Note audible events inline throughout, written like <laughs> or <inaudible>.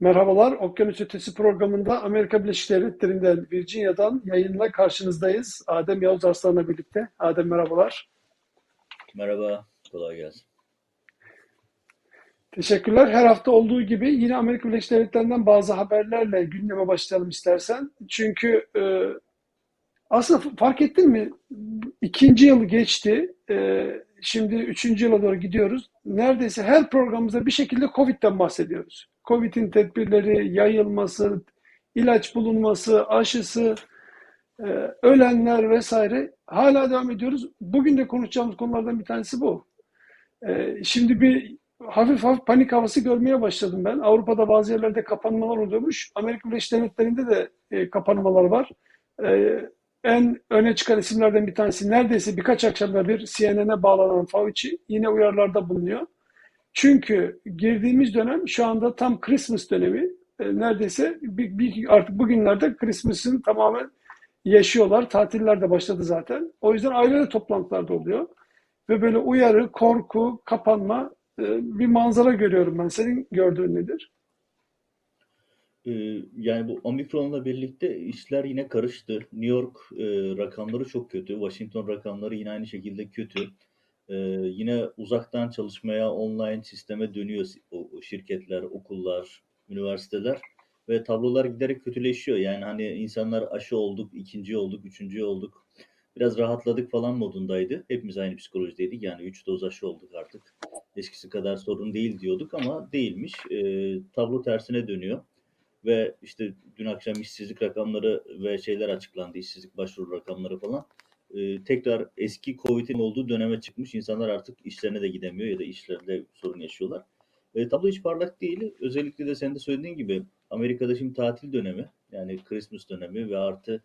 Merhabalar, Okyanus Ötesi programında Amerika Birleşik Devletleri'nden Virginia'dan yayınla karşınızdayız. Adem Yavuz Arslan'la birlikte. Adem merhabalar. Merhaba, kolay gelsin. Teşekkürler. Her hafta olduğu gibi yine Amerika Birleşik Devletleri'nden bazı haberlerle gündeme başlayalım istersen. Çünkü e, aslında fark ettin mi? İkinci yıl geçti. E, şimdi üçüncü yıla doğru gidiyoruz. Neredeyse her programımızda bir şekilde Covid'den bahsediyoruz. Covid'in tedbirleri, yayılması, ilaç bulunması, aşısı, e, ölenler vesaire hala devam ediyoruz. Bugün de konuşacağımız konulardan bir tanesi bu. E, şimdi bir hafif hafif panik havası görmeye başladım ben. Avrupa'da bazı yerlerde kapanmalar oluyormuş. Amerika Birleşik Devletleri'nde de e, kapanmalar var. En öne çıkan isimlerden bir tanesi neredeyse birkaç akşamda bir CNN'e bağlanan Fauci yine uyarılarda bulunuyor. Çünkü girdiğimiz dönem şu anda tam Christmas dönemi. E, neredeyse bir, bir, artık bugünlerde Christmas'ın tamamen yaşıyorlar. Tatiller de başladı zaten. O yüzden aile toplantılarda oluyor. Ve böyle uyarı, korku, kapanma e, bir manzara görüyorum ben. Senin gördüğün nedir? E, yani bu omikronla birlikte işler yine karıştı. New York rakamları çok kötü. Washington rakamları yine aynı şekilde kötü. Ee, yine uzaktan çalışmaya, online sisteme dönüyor o, şirketler, okullar, üniversiteler ve tablolar giderek kötüleşiyor. Yani hani insanlar aşı olduk, ikinci olduk, üçüncü olduk. Biraz rahatladık falan modundaydı. Hepimiz aynı psikolojideydik. Yani üç doz aşı olduk artık. Eskisi kadar sorun değil diyorduk ama değilmiş. E, tablo tersine dönüyor. Ve işte dün akşam işsizlik rakamları ve şeyler açıklandı. işsizlik başvuru rakamları falan e, tekrar eski Covid'in olduğu döneme çıkmış. İnsanlar artık işlerine de gidemiyor ya da işlerinde sorun yaşıyorlar. E, tablo hiç parlak değil. Özellikle de senin de söylediğin gibi Amerika'da şimdi tatil dönemi yani Christmas dönemi ve artı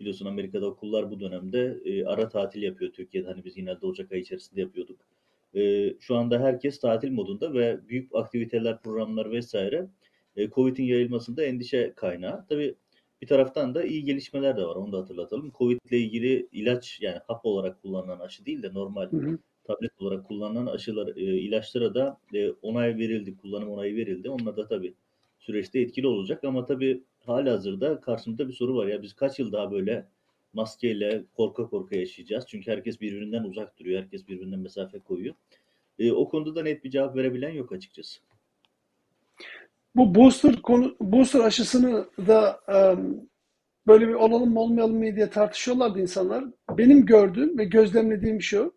biliyorsun Amerika'da okullar bu dönemde e, ara tatil yapıyor. Türkiye'de hani biz yine Ocak ayı içerisinde yapıyorduk. E, şu anda herkes tatil modunda ve büyük aktiviteler, programlar vesaire e, Covid'in yayılmasında endişe kaynağı. Tabii bir taraftan da iyi gelişmeler de var. Onu da hatırlatalım. Covid ile ilgili ilaç yani hap olarak kullanılan aşı değil de normal hı hı. tablet olarak kullanılan aşılar, e, ilaçlara da e, onay verildi. Kullanım onayı verildi. Onlar da tabii süreçte etkili olacak ama tabii hala hazırda karşımızda bir soru var. Ya biz kaç yıl daha böyle maskeyle korka korka yaşayacağız? Çünkü herkes birbirinden uzak duruyor. Herkes birbirinden mesafe koyuyor. E, o konuda da net bir cevap verebilen yok açıkçası. Bu booster konu booster aşısını da um, böyle bir olalım mı olmayalım mı diye tartışıyorlardı insanlar. Benim gördüğüm ve gözlemlediğim şu.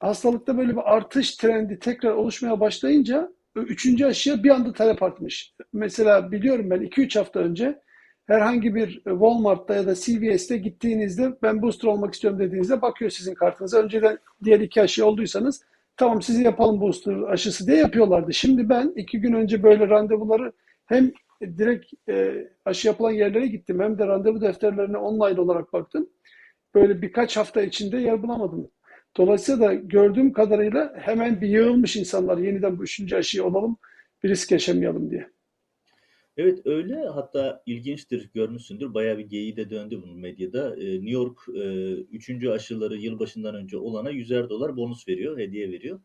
Hastalıkta böyle bir artış trendi tekrar oluşmaya başlayınca üçüncü aşıya bir anda talep artmış. Mesela biliyorum ben 2-3 hafta önce herhangi bir Walmart'ta ya da CVS'te gittiğinizde ben booster olmak istiyorum dediğinizde bakıyor sizin kartınıza. Önceden diğer iki aşı olduysanız tamam sizi yapalım booster aşısı diye yapıyorlardı. Şimdi ben iki gün önce böyle randevuları hem direkt e, aşı yapılan yerlere gittim hem de randevu defterlerine online olarak baktım. Böyle birkaç hafta içinde yer bulamadım. Dolayısıyla da gördüğüm kadarıyla hemen bir yığılmış insanlar yeniden bu üçüncü aşıyı olalım bir risk yaşamayalım diye. Evet öyle hatta ilginçtir görmüşsündür bayağı bir geyiği de döndü bunun medyada. Ee, New York e, üçüncü aşıları yılbaşından önce olana 100'er dolar bonus veriyor, hediye veriyor.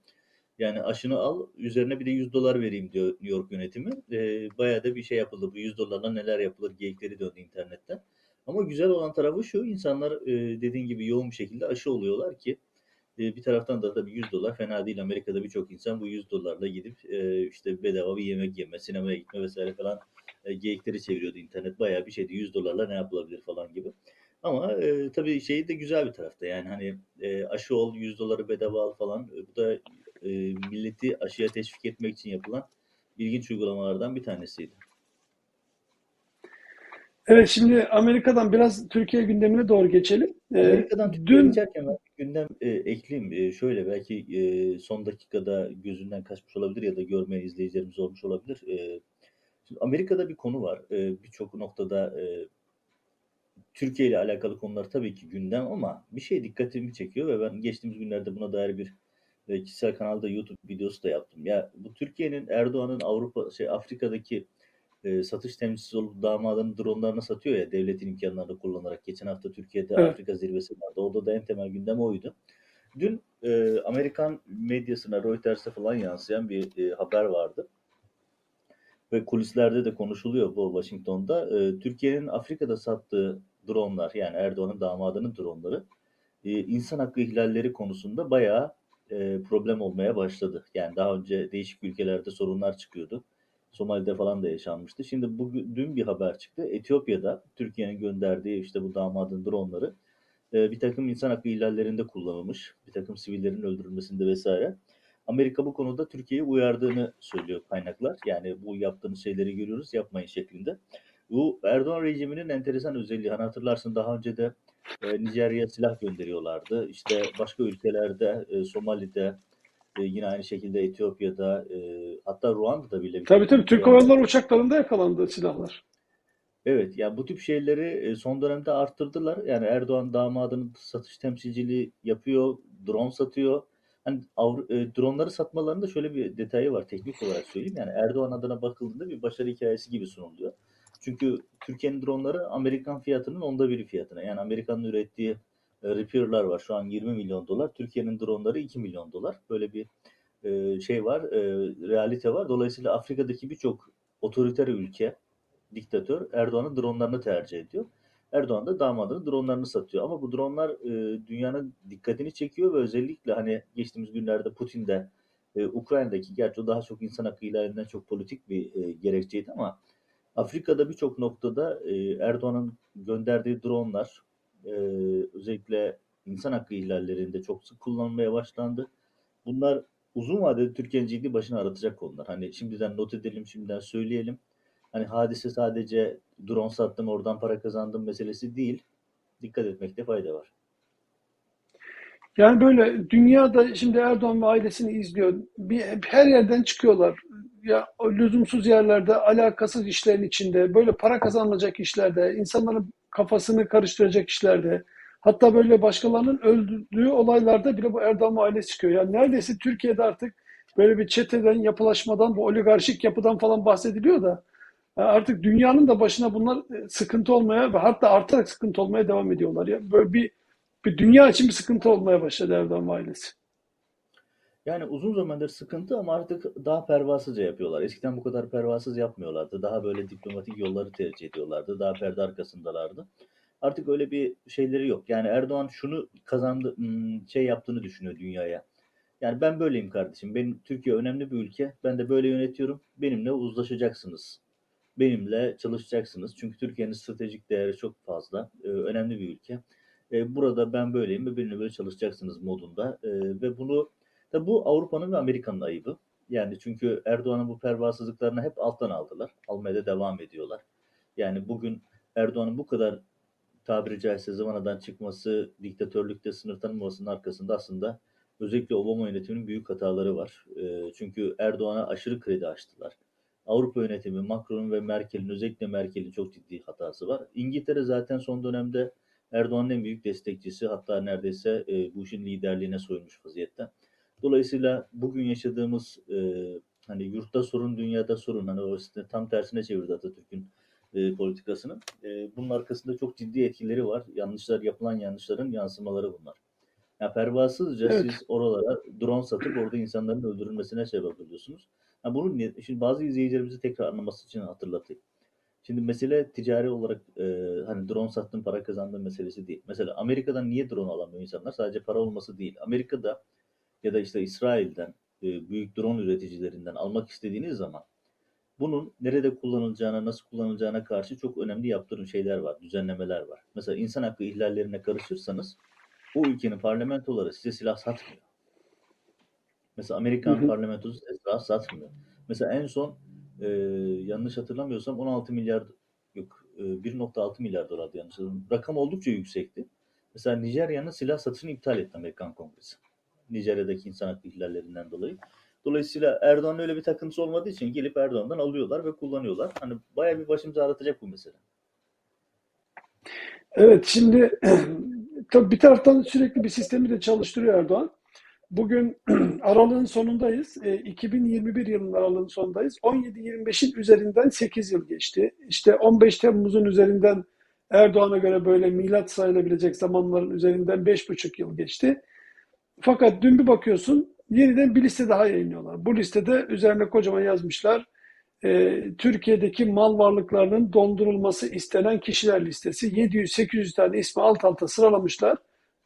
Yani aşını al üzerine bir de 100 dolar vereyim diyor New York yönetimi. E, bayağı da bir şey yapıldı. Bu 100 dolarla neler yapılır geyikleri döndü internetten. Ama güzel olan tarafı şu insanlar e, dediğin gibi yoğun bir şekilde aşı oluyorlar ki e, bir taraftan da tabii 100 dolar fena değil. Amerika'da birçok insan bu 100 dolarla gidip e, işte bedava bir yemek yeme, sinemaya gitme vesaire falan e, geyikleri çeviriyordu internet. Bayağı bir şeydi 100 dolarla ne yapılabilir falan gibi. Ama e, tabii şey de güzel bir tarafta yani hani e, aşı ol 100 doları bedava al falan e, bu da e, milleti aşıya teşvik etmek için yapılan ilginç uygulamalardan bir tanesiydi. Evet şimdi Amerika'dan biraz Türkiye gündemine doğru geçelim. Ee, Amerika'dan Türkiye'ye dün... geçerken ben gündem e, ekleyeyim. E, şöyle belki e, son dakikada gözünden kaçmış olabilir ya da görmeyen izleyicilerimiz olmuş olabilir. E, şimdi Amerika'da bir konu var. E, Birçok noktada e, Türkiye ile alakalı konular tabii ki gündem ama bir şey dikkatimi çekiyor ve ben geçtiğimiz günlerde buna dair bir e, kişisel kanalda YouTube videosu da yaptım. Ya bu Türkiye'nin Erdoğan'ın Avrupa şey Afrika'daki e, satış temsilcisi olup damadının dronlarını satıyor ya devletin imkanlarını kullanarak. Geçen hafta Türkiye'de evet. Afrika zirvesi vardı. Orada da en temel gündem oydu. Dün e, Amerikan medyasına Reuters'e falan yansıyan bir e, haber vardı. Ve kulislerde de konuşuluyor bu Washington'da. E, Türkiye'nin Afrika'da sattığı dronlar yani Erdoğan'ın damadının dronları e, insan hakkı ihlalleri konusunda bayağı e, problem olmaya başladı. Yani daha önce değişik ülkelerde sorunlar çıkıyordu. Somali'de falan da yaşanmıştı. Şimdi bugün dün bir haber çıktı. Etiyopya'da Türkiye'nin gönderdiği işte bu damadın dronları e, bir takım insan hakkı ihlallerinde kullanılmış. Bir takım sivillerin öldürülmesinde vesaire. Amerika bu konuda Türkiye'yi uyardığını söylüyor kaynaklar. Yani bu yaptığınız şeyleri görüyoruz yapmayın şeklinde. Bu Erdoğan rejiminin enteresan özelliği. Hani hatırlarsın daha önce de e, Nijerya'ya silah gönderiyorlardı. İşte başka ülkelerde, e, Somali'de, e, yine aynı şekilde Etiyopya'da, e, hatta Ruanda'da bile Tabii tabii takım Türk Hava dronlar Yolları uçaklarında yakalandı silahlar. Evet, yani bu tip şeyleri e, son dönemde arttırdılar. Yani Erdoğan damadının satış temsilciliği yapıyor, drone satıyor. Hani Avru- e, dronları satmalarında şöyle bir detayı var, teknik olarak söyleyeyim. Yani Erdoğan adına bakıldığında bir başarı hikayesi gibi sunuluyor. Çünkü Türkiye'nin dronları Amerikan fiyatının onda biri fiyatına. Yani Amerika'nın ürettiği e, Reaper'lar var şu an 20 milyon dolar. Türkiye'nin dronları 2 milyon dolar. Böyle bir e, şey var, e, realite var. Dolayısıyla Afrika'daki birçok otoriter ülke, diktatör Erdoğan'ın dronlarını tercih ediyor. Erdoğan da damadının dronlarını satıyor. Ama bu dronlar e, dünyanın dikkatini çekiyor ve özellikle hani geçtiğimiz günlerde Putin de e, Ukrayna'daki gerçi o daha çok insan hakkı ihlalinden çok politik bir e, gerekçeydi ama Afrika'da birçok noktada e, Erdoğan'ın gönderdiği dronlar e, özellikle insan hakkı ihlallerinde çok sık kullanılmaya başlandı. Bunlar uzun vadede Türkiye'nin ciddi başını aratacak konular. Hani şimdiden not edelim, şimdiden söyleyelim. Hani hadise sadece drone sattım oradan para kazandım meselesi değil. Dikkat etmekte fayda var. Yani böyle dünyada şimdi Erdoğan ve ailesini izliyor. Bir, her yerden çıkıyorlar. Ya lüzumsuz yerlerde, alakasız işlerin içinde, böyle para kazanılacak işlerde, insanların kafasını karıştıracak işlerde, hatta böyle başkalarının öldürdüğü olaylarda bile bu Erdoğan ve ailesi çıkıyor. Yani neredeyse Türkiye'de artık böyle bir çeteden, yapılaşmadan, bu oligarşik yapıdan falan bahsediliyor da artık dünyanın da başına bunlar e, sıkıntı olmaya ve hatta artarak sıkıntı olmaya devam ediyorlar. Ya böyle bir bir dünya için bir sıkıntı olmaya başladı Erdoğan ailesi. Yani uzun zamandır sıkıntı ama artık daha pervasızca yapıyorlar. Eskiden bu kadar pervasız yapmıyorlardı. Daha böyle diplomatik yolları tercih ediyorlardı. Daha perde arkasındalardı. Artık öyle bir şeyleri yok. Yani Erdoğan şunu kazandı, hmm, şey yaptığını düşünüyor dünyaya. Yani ben böyleyim kardeşim. Benim Türkiye önemli bir ülke. Ben de böyle yönetiyorum. Benimle uzlaşacaksınız. Benimle çalışacaksınız. Çünkü Türkiye'nin stratejik değeri çok fazla. Ee, önemli bir ülke. Ee, burada ben böyleyim ve benimle böyle çalışacaksınız modunda. Ee, ve bunu da bu Avrupa'nın ve Amerika'nın ayıbı. Yani çünkü Erdoğan'ın bu pervasızlıklarını hep alttan aldılar. Almaya da devam ediyorlar. Yani bugün Erdoğan'ın bu kadar tabiri caizse zamanadan çıkması, diktatörlükte sınır tanımamasının arkasında aslında özellikle Obama yönetiminin büyük hataları var. E, çünkü Erdoğan'a aşırı kredi açtılar. Avrupa yönetimi, Macron'un ve Merkel'in, özellikle Merkel'in çok ciddi hatası var. İngiltere zaten son dönemde Erdoğan'ın en büyük destekçisi, hatta neredeyse e, bu işin liderliğine soyunmuş vaziyette. Dolayısıyla bugün yaşadığımız e, hani yurtta sorun, dünyada sorun, hani o tam tersine çevirdi Atatürk'ün e, politikasını. E, bunun arkasında çok ciddi etkileri var. Yanlışlar, yapılan yanlışların yansımaları bunlar. Yani pervasızca Evet. siz oralara drone satıp orada insanların öldürülmesine sebep oluyorsunuz. Yani bunu şimdi bazı izleyicilerimizi tekrar anlaması için hatırlatayım. Şimdi mesele ticari olarak e, hani drone sattın para kazandığın meselesi değil. Mesela Amerika'dan niye drone alamıyor insanlar? Sadece para olması değil. Amerika'da ya da işte İsrail'den e, büyük drone üreticilerinden almak istediğiniz zaman bunun nerede kullanılacağına, nasıl kullanılacağına karşı çok önemli yaptırım şeyler var, düzenlemeler var. Mesela insan hakkı ihlallerine karışırsanız o ülkenin parlamentoları size silah satmıyor. Mesela Hı Amerikan hı. parlamentosu size silah satmıyor. Mesela en son e, yanlış hatırlamıyorsam 16 milyar yok e, 1.6 milyar dolardı yanlış hatırlamıyorum. Rakam oldukça yüksekti. Mesela Nijerya'nın silah satışını iptal etti Amerikan Kongresi. Nijerya'daki insan hakkı ihlallerinden dolayı. Dolayısıyla Erdoğan'ın öyle bir takıntısı olmadığı için gelip Erdoğan'dan alıyorlar ve kullanıyorlar. Hani bayağı bir başımızı ağrıtacak bu mesele. Evet şimdi <clears throat> tabii bir taraftan sürekli bir sistemi de çalıştırıyor Erdoğan. Bugün <clears throat> aralığın sonundayız. E, 2021 yılının aralığın sonundayız. 17-25'in üzerinden 8 yıl geçti. İşte 15 Temmuz'un üzerinden Erdoğan'a göre böyle milat sayılabilecek zamanların üzerinden 5,5 yıl geçti. Fakat dün bir bakıyorsun yeniden bir liste daha yayınlıyorlar. Bu listede üzerine kocaman yazmışlar. e, Türkiye'deki mal varlıklarının dondurulması istenen kişiler listesi. 700-800 tane ismi alt alta sıralamışlar.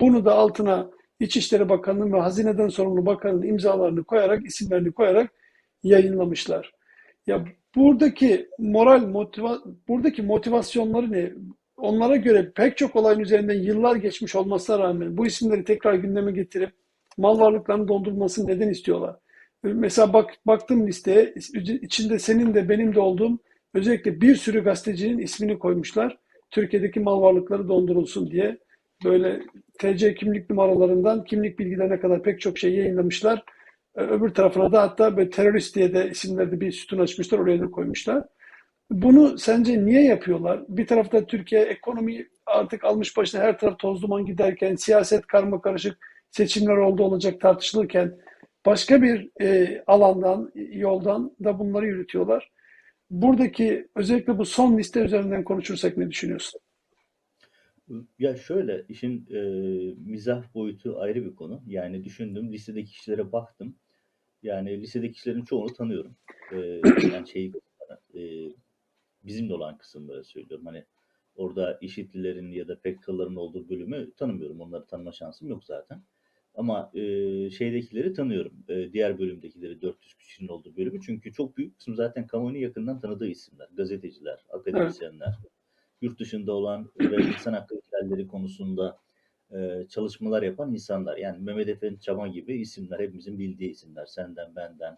Bunu da altına İçişleri Bakanı'nın ve Hazineden sorumlu bakanın imzalarını koyarak, isimlerini koyarak yayınlamışlar. Ya buradaki moral motiva buradaki motivasyonları ne? Onlara göre pek çok olayın üzerinden yıllar geçmiş olmasına rağmen bu isimleri tekrar gündeme getirip mal varlıklarını dondurmasını neden istiyorlar? Mesela bak baktım listeye içinde senin de benim de olduğum özellikle bir sürü gazetecinin ismini koymuşlar. Türkiye'deki mal varlıkları dondurulsun diye böyle TC kimlik numaralarından kimlik bilgilerine kadar pek çok şey yayınlamışlar. Öbür tarafına da hatta böyle terörist diye de isimlerde bir sütun açmışlar, oraya da koymuşlar. Bunu sence niye yapıyorlar? Bir tarafta Türkiye ekonomi artık almış başına her taraf toz duman giderken, siyaset karma karışık seçimler oldu olacak tartışılırken başka bir e, alandan, yoldan da bunları yürütüyorlar. Buradaki özellikle bu son liste üzerinden konuşursak ne düşünüyorsun? Ya şöyle, işin e, mizah boyutu ayrı bir konu. Yani düşündüm, listedeki kişilere baktım. Yani lisedeki kişilerin çoğunu tanıyorum. E, yani şey, e, bizimle olan kısımları söylüyorum. Hani orada işitlilerin ya da PKK'ların olduğu bölümü tanımıyorum. Onları tanıma şansım yok zaten. Ama e, şeydekileri tanıyorum. E, diğer bölümdekileri 400 kişinin olduğu bölümü. Çünkü çok büyük kısım zaten kamuoyunu yakından tanıdığı isimler. Gazeteciler, akademisyenler, evet. Yurt dışında olan ve insan hakları ihlalleri konusunda e, çalışmalar yapan insanlar. Yani Mehmet Efendi Çama gibi isimler, hepimizin bildiği isimler. Senden, benden,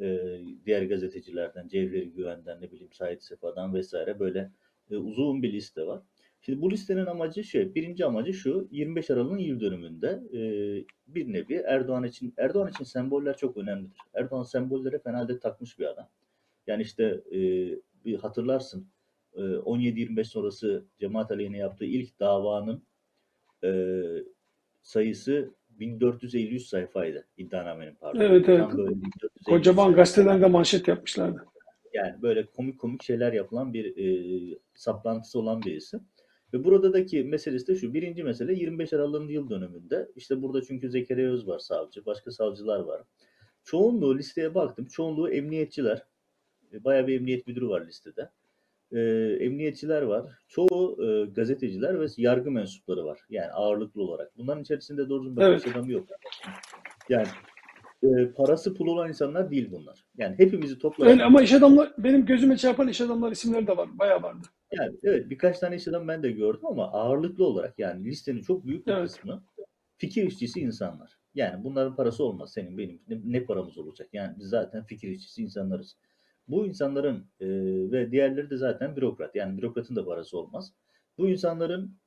e, diğer gazetecilerden, Cevheri Güven'den, ne bileyim Said Sefa'dan vesaire böyle e, uzun bir liste var. Şimdi bu listenin amacı şey, birinci amacı şu, 25 Aralık'ın yıl dönümünde e, bir nevi Erdoğan için, Erdoğan için semboller çok önemlidir. Erdoğan sembollere fenalde takmış bir adam. Yani işte e, bir hatırlarsın, 17-25 sonrası cemaat aleyhine yaptığı ilk davanın e, sayısı 1453 sayfaydı iddianamenin pardon. Evet evet. Kocaman gazetelerde manşet yapmışlardı. Yani böyle komik komik şeyler yapılan bir e, saplantısı olan birisi. Ve buradaki meselesi de şu. Birinci mesele 25 Aralık'ın yıl dönümünde. İşte burada çünkü Zekeriya Öz var savcı. Başka savcılar var. Çoğunluğu listeye baktım. Çoğunluğu emniyetçiler. E, bayağı bir emniyet müdürü var listede. E, emniyetçiler var. Çoğu e, gazeteciler ve yargı mensupları var. Yani ağırlıklı olarak. Bunların içerisinde doğru düzgün evet. adam yok. Yani e, parası pul olan insanlar değil bunlar. Yani hepimizi toplar. Öyle ama iş adamlar benim gözüme çarpan iş adamlar isimleri de var. Bayağı vardı. Yani evet birkaç tane iş adam ben de gördüm ama ağırlıklı olarak yani listenin çok büyük bir evet. kısmı fikir işçisi insanlar. Yani bunların parası olmaz senin benim ne, ne paramız olacak? Yani biz zaten fikir işçisi insanlarız. Bu insanların e, ve diğerleri de zaten bürokrat. Yani bürokratın da parası olmaz. Bu insanların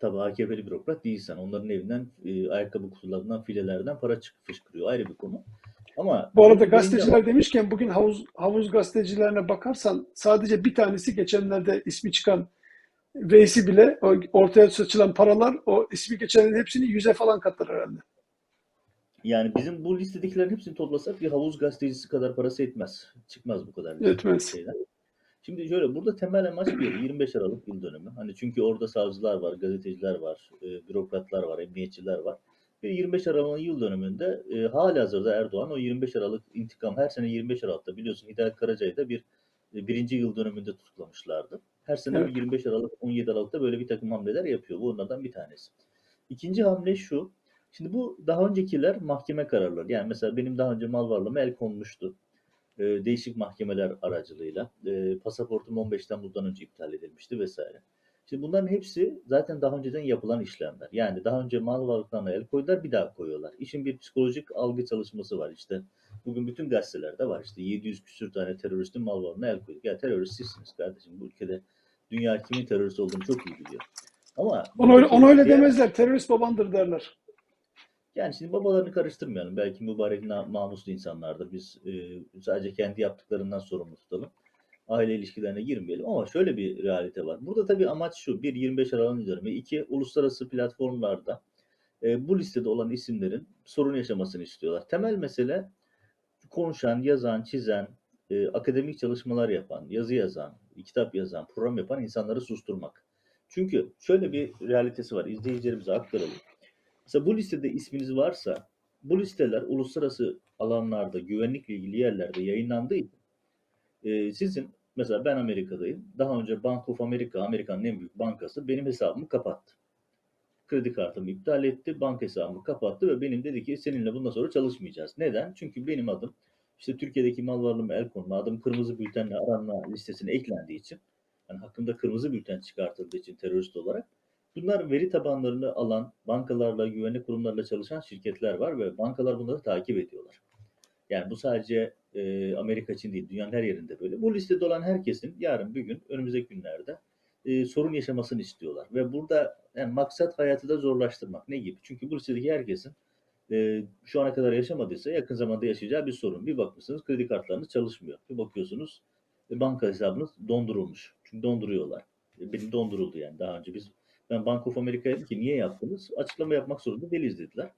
tabi AKP'li bürokrat değilsen onların evinden e, ayakkabı kutularından filelerden para çık fışkırıyor. Ayrı bir konu. Ama bu arada gazeteciler demişken bugün havuz havuz gazetecilerine bakarsan sadece bir tanesi geçenlerde ismi çıkan Veysi bile ortaya saçılan paralar o ismi geçenlerin hepsini yüze falan katlar herhalde. Yani bizim bu listedekilerin hepsini toplasak bir havuz gazetecisi kadar parası etmez. Çıkmaz bu kadar. Etmez. Şeyden. Şimdi şöyle burada temel amaç bir 25 Aralık yıl dönümü. Hani çünkü orada savcılar var, gazeteciler var, e, bürokratlar var, emniyetçiler var. Ve 25 Aralık'ın yıl dönümünde e, hali hazırda Erdoğan o 25 Aralık intikam her sene 25 Aralık'ta biliyorsun Hidayet Karaca'yı da bir e, birinci yıl dönümünde tutuklamışlardı. Her sene evet. 25 Aralık 17 Aralık'ta böyle bir takım hamleler yapıyor. Bu onlardan bir tanesi. İkinci hamle şu. Şimdi bu daha öncekiler mahkeme kararları. Yani mesela benim daha önce mal varlığıma el konmuştu. E, değişik mahkemeler aracılığıyla. E, pasaportum 15 Temmuz'dan önce iptal edilmişti vesaire. Şimdi bunların hepsi zaten daha önceden yapılan işlemler. Yani daha önce mal varlıklarına el koydular bir daha koyuyorlar. İşin bir psikolojik algı çalışması var işte. Bugün bütün gazetelerde var işte 700 küsür tane teröristin mal varlığına el koyduk. Ya terörist sizsiniz kardeşim bu ülkede dünya kimin terörist olduğunu çok iyi biliyor. Ama onu öyle, onu öyle demezler. Terörist babandır derler. Yani şimdi babalarını karıştırmayalım. Belki mübarek namuslu insanlardır. Biz e, sadece kendi yaptıklarından sorumlu tutalım aile ilişkilerine girmeyelim ama şöyle bir realite var. Burada tabii amaç şu. Bir 25 Aralık'ın üzerine. iki uluslararası platformlarda e, bu listede olan isimlerin sorun yaşamasını istiyorlar. Temel mesele konuşan, yazan, çizen, e, akademik çalışmalar yapan, yazı yazan, kitap yazan, program yapan insanları susturmak. Çünkü şöyle bir realitesi var. İzleyicilerimize aktaralım. Mesela bu listede isminiz varsa bu listeler uluslararası alanlarda güvenlikle ilgili yerlerde yayınlandığı için Eee, sizin mesela ben Amerika'dayım. Daha önce Bank of America, Amerika'nın en büyük bankası benim hesabımı kapattı. Kredi kartımı iptal etti, banka hesabımı kapattı ve benim dedi ki seninle bundan sonra çalışmayacağız. Neden? Çünkü benim adım işte Türkiye'deki mal varlığıma el konma, adım kırmızı bültenle aranma listesine eklendiği için, yani hakkımda kırmızı bülten çıkartıldığı için terörist olarak bunlar veri tabanlarını alan bankalarla, güvenlik kurumlarla çalışan şirketler var ve bankalar bunları takip ediyorlar. Yani bu sadece e, Amerika için değil, dünyanın her yerinde böyle. Bu listede olan herkesin yarın bir gün, önümüzdeki günlerde e, sorun yaşamasını istiyorlar. Ve burada yani maksat hayatı da zorlaştırmak. Ne gibi? Çünkü bu listedeki herkesin e, şu ana kadar yaşamadıysa yakın zamanda yaşayacağı bir sorun. Bir bakmışsınız kredi kartlarınız çalışmıyor. Bir bakıyorsunuz e, banka hesabınız dondurulmuş. Çünkü donduruyorlar. E, benim donduruldu yani daha önce biz ben Bank of America'ya dedim ki niye yaptınız? Açıklama yapmak zorunda değiliz dediler.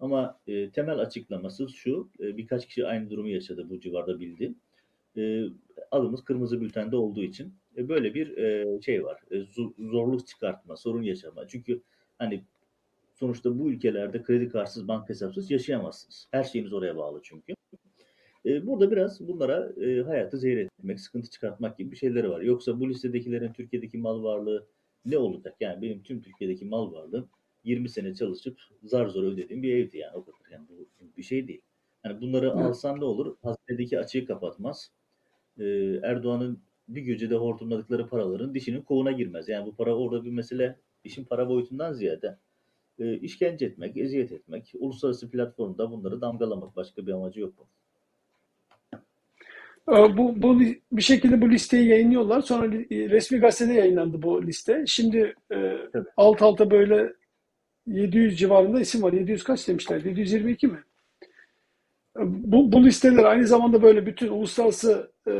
Ama e, temel açıklaması şu, e, birkaç kişi aynı durumu yaşadı bu civarda bildiğim. E, adımız kırmızı bültende olduğu için e, böyle bir e, şey var. E, zo- zorluk çıkartma, sorun yaşama. Çünkü hani sonuçta bu ülkelerde kredi kartsız, banka hesapsız yaşayamazsınız. Her şeyiniz oraya bağlı çünkü. E, burada biraz bunlara e, hayatı zehir etmek, sıkıntı çıkartmak gibi bir şeyleri var. Yoksa bu listedekilerin Türkiye'deki mal varlığı ne olacak? Yani benim tüm Türkiye'deki mal varlığım 20 sene çalışıp zar zor ödediğim bir evdi yani o kadar. Yani bu bir şey değil. Yani bunları Evet. alsan ne olur? Hazinedeki açığı kapatmaz. Ee, Erdoğan'ın bir gecede hortumladıkları paraların dişinin kovuna girmez. Yani bu para orada bir mesele işin para boyutundan ziyade e, işkence etmek, eziyet etmek, uluslararası platformda bunları damgalamak. Başka bir amacı yok bu. Ee, Bu, bu bir şekilde bu listeyi yayınlıyorlar. Sonra li- resmi gazetede yayınlandı bu liste. Şimdi e, Tabii. alt alta böyle 700 civarında isim var. 700 kaç demişler? 722 mi? E, Bu, bu listeler aynı zamanda böyle bütün uluslararası e,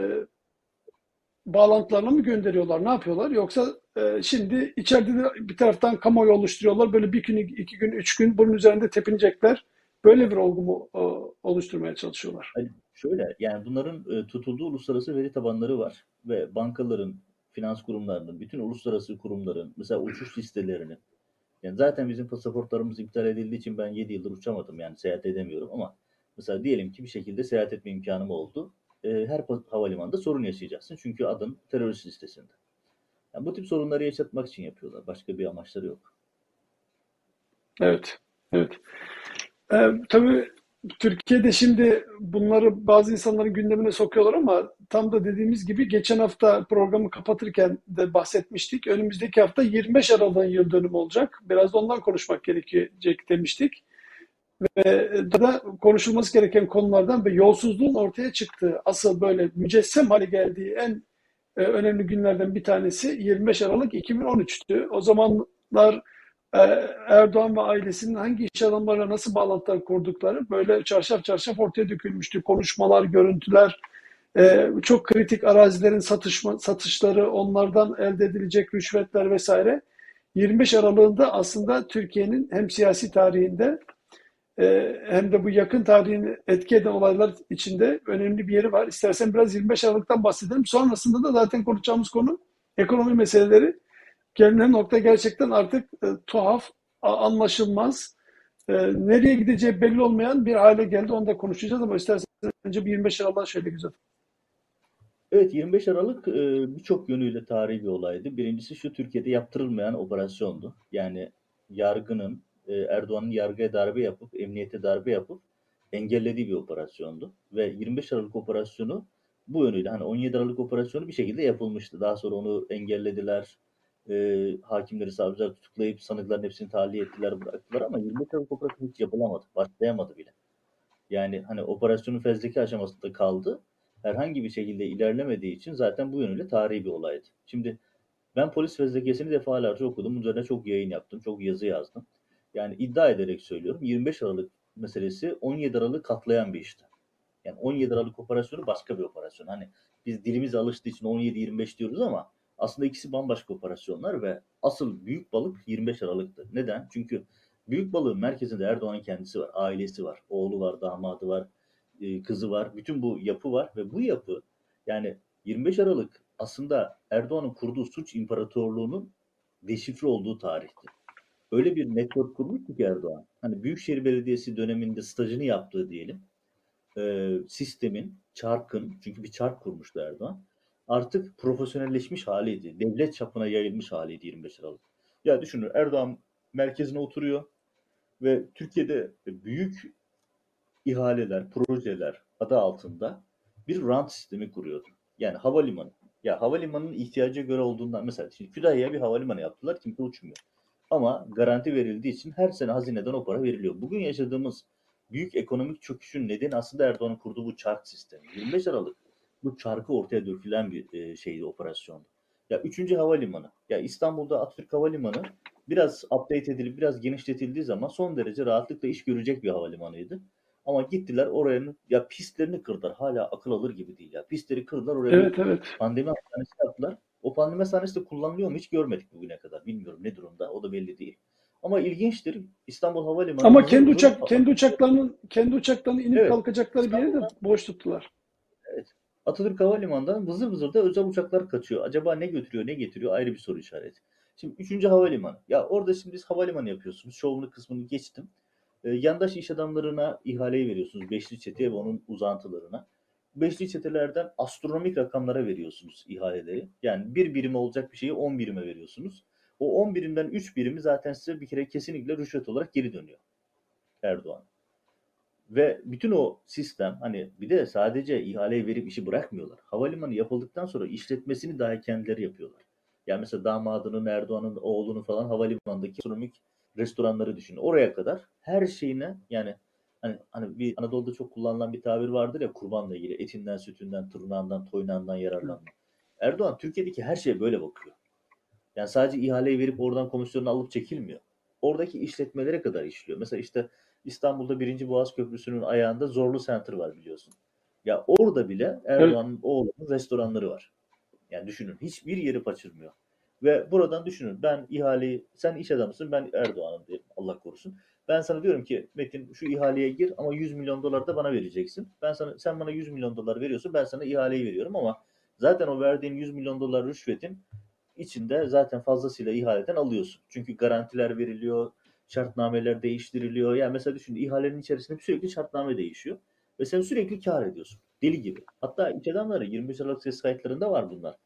bağlantılarına mı gönderiyorlar? Ne yapıyorlar? Yoksa e, şimdi içeride de bir taraftan kamuoyu oluşturuyorlar. Böyle bir gün, iki gün, üç gün bunun üzerinde tepinecekler. Böyle bir olgu mu e, oluşturmaya çalışıyorlar? Hani şöyle yani bunların e, tutulduğu uluslararası veri tabanları var ve bankaların, finans kurumlarının, bütün uluslararası kurumların mesela uçuş listelerinin yani zaten bizim pasaportlarımız iptal edildiği için ben 7 yıldır uçamadım yani seyahat edemiyorum ama mesela diyelim ki bir şekilde seyahat etme imkanım oldu. E, her havalimanında sorun yaşayacaksın çünkü adın terörist listesinde. Yani bu tip sorunları yaşatmak için yapıyorlar. Başka bir amaçları yok. Evet, evet. Ee, tabii Türkiye'de şimdi bunları bazı insanların gündemine sokuyorlar ama tam da dediğimiz gibi geçen hafta programı kapatırken de bahsetmiştik. Önümüzdeki hafta 25 Aralık'ın yıl dönümü olacak. Biraz da ondan konuşmak gerekecek demiştik. Ve da konuşulması gereken konulardan ve yolsuzluğun ortaya çıktığı, asıl böyle mücessem hale geldiği en e, önemli günlerden bir tanesi 25 Aralık 2013'tü. O zamanlar Erdoğan ve ailesinin hangi iş adamlarıyla nasıl bağlantılar kurdukları böyle çarşaf çarşaf ortaya dökülmüştü. Konuşmalar, görüntüler, e, çok kritik arazilerin satışma, satışları, onlardan elde edilecek rüşvetler vesaire. 25 Aralık'ında aslında Türkiye'nin hem siyasi tarihinde e, hem de bu yakın tarihini etki eden olaylar içinde önemli bir yeri var. İstersen biraz 25 Aralık'tan bahsedelim. Sonrasında da zaten konuşacağımız konu ekonomi meseleleri. Gelinen nokta gerçekten artık e, tuhaf, anlaşılmaz, e, nereye gideceği belli olmayan bir hale geldi. Onu da konuşacağız ama istersen önce bir 25 Aralık'a şöyle güzel. Evet 25 Aralık e, birçok yönüyle tarihi bir olaydı. Birincisi şu Türkiye'de yaptırılmayan operasyondu. Yani yargının e, Erdoğan'ın yargıya darbe yapıp emniyete darbe yapıp engellediği bir operasyondu. Ve 25 Aralık operasyonu bu yönüyle hani 17 Aralık operasyonu bir şekilde yapılmıştı. Daha sonra onu engellediler. E, hakimleri savcılar tutuklayıp sanıkların hepsini tahliye ettiler bıraktılar ama 25 Aralık operasyonu hiç yapılamadı. Başlayamadı bile. Yani hani operasyonun fezleke aşamasında kaldı herhangi bir şekilde ilerlemediği için zaten bu yönüyle tarihi bir olaydı. Şimdi ben polis fezlekesini defalarca okudum. Bunun üzerine çok yayın yaptım. Çok yazı yazdım. Yani iddia ederek söylüyorum. 25 Aralık meselesi 17 Aralık katlayan bir işti. Yani 17 Aralık operasyonu başka bir operasyon. Hani biz dilimiz alıştığı için 17-25 diyoruz ama aslında ikisi bambaşka operasyonlar ve asıl büyük balık 25 Aralık'tı. Neden? Çünkü büyük balığın merkezinde Erdoğan'ın kendisi var, ailesi var, oğlu var, damadı var, e, kızı var. Bütün bu yapı var ve bu yapı yani 25 Aralık aslında Erdoğan'ın kurduğu suç imparatorluğunun deşifre olduğu tarihti. Öyle bir network kurmuştu ki Erdoğan. Hani Büyükşehir Belediyesi döneminde stajını yaptığı diyelim. e, sistemin, çarkın, çünkü bir çark kurmuştu Erdoğan, artık profesyonelleşmiş haliydi. Devlet çapına yayılmış haliydi 25 Aralık. Ya düşünün Erdoğan merkezine oturuyor ve Türkiye'de büyük ihaleler, projeler adı altında bir rant sistemi kuruyordu. Yani havalimanı. Ya havalimanının ihtiyaca göre olduğundan mesela şimdi Kütahya'ya bir havalimanı yaptılar kimse uçmuyor. Ama garanti verildiği için her sene hazineden o para veriliyor. Bugün yaşadığımız büyük ekonomik çöküşün nedeni aslında Erdoğan'ın kurduğu bu çark sistemi. 25 Aralık bu çarkı ortaya dökülen bir e, şeydi, operasyondu. Ya 3. havalimanı. Ya İstanbul'da Atatürk Havalimanı biraz update edilip biraz genişletildiği zaman son derece rahatlıkla iş görecek bir havalimanıydı. Ama gittiler oraya ya pistlerini kırdılar. Hala akıl alır gibi değil ya. Pistleri kırdılar oraya Evet evet. pandemi hastanesi yaptılar. O pandemi hastanesi de kullanılıyor mu hiç görmedik bugüne kadar. Bilmiyorum ne durumda. O da belli değil. Ama ilginçtir. İstanbul Havalimanı Ama kendi uçak kendi uçaklarının kendi uçaklarının inip Evet. kalkacakları bir yeri de boş tuttular. Atatürk Havalimanı'ndan vızır vızır da özel uçaklar kaçıyor. Acaba ne götürüyor, ne getiriyor ayrı bir soru işareti. Şimdi 3. havalimanı. Ya orada şimdi siz havalimanı yapıyorsunuz. Şovunu kısmını geçtim. Ee, yandaş iş adamlarına ihaleyi veriyorsunuz. Beşli çeteye ve onun uzantılarına. Beşli çetelerden astronomik rakamlara veriyorsunuz ihaleleri. Yani bir birim olacak bir şeyi 10 birime veriyorsunuz. O 10 birimden 3 birimi zaten size bir kere kesinlikle rüşvet olarak geri dönüyor Erdoğan. Ve bütün o sistem hani bir de sadece ihaleyi verip işi bırakmıyorlar. Havalimanı yapıldıktan sonra işletmesini dahi kendileri yapıyorlar. Yani mesela damadının, Erdoğan'ın oğlunu falan havalimanındaki gastronomik restoranları düşünün. Oraya kadar her şeyine yani hani, hani bir Anadolu'da çok kullanılan bir tabir vardır ya kurbanla ilgili etinden, sütünden, tırnağından, toynağından yararlanma. Erdoğan Türkiye'deki her şeye böyle bakıyor. Yani sadece ihaleyi verip oradan komisyonu alıp çekilmiyor. Oradaki işletmelere kadar işliyor. Mesela işte İstanbul'da 1. Boğaz Köprüsü'nün ayağında Zorlu Center var biliyorsun. Ya orada bile Erdoğan'ın oğlunun restoranları var. Yani düşünün hiçbir yeri kaçırmıyor. Ve buradan düşünün ben ihaleyi sen iş adamısın ben Erdoğan'ım diyelim Allah korusun. Ben sana diyorum ki Metin şu ihaleye gir ama 100 milyon dolar da bana vereceksin. Ben sana sen bana 100 milyon dolar veriyorsun ben sana ihaleyi veriyorum ama zaten o verdiğin 100 milyon dolar rüşvetin içinde zaten fazlasıyla ihaleden alıyorsun. Çünkü garantiler veriliyor, şartnameler değiştiriliyor. Yani mesela düşün ihalenin içerisinde sürekli şartname değişiyor. Ve sen sürekli kar ediyorsun. Deli gibi. Hatta iş adamları 25 Aralık ses kayıtlarında var bunlar.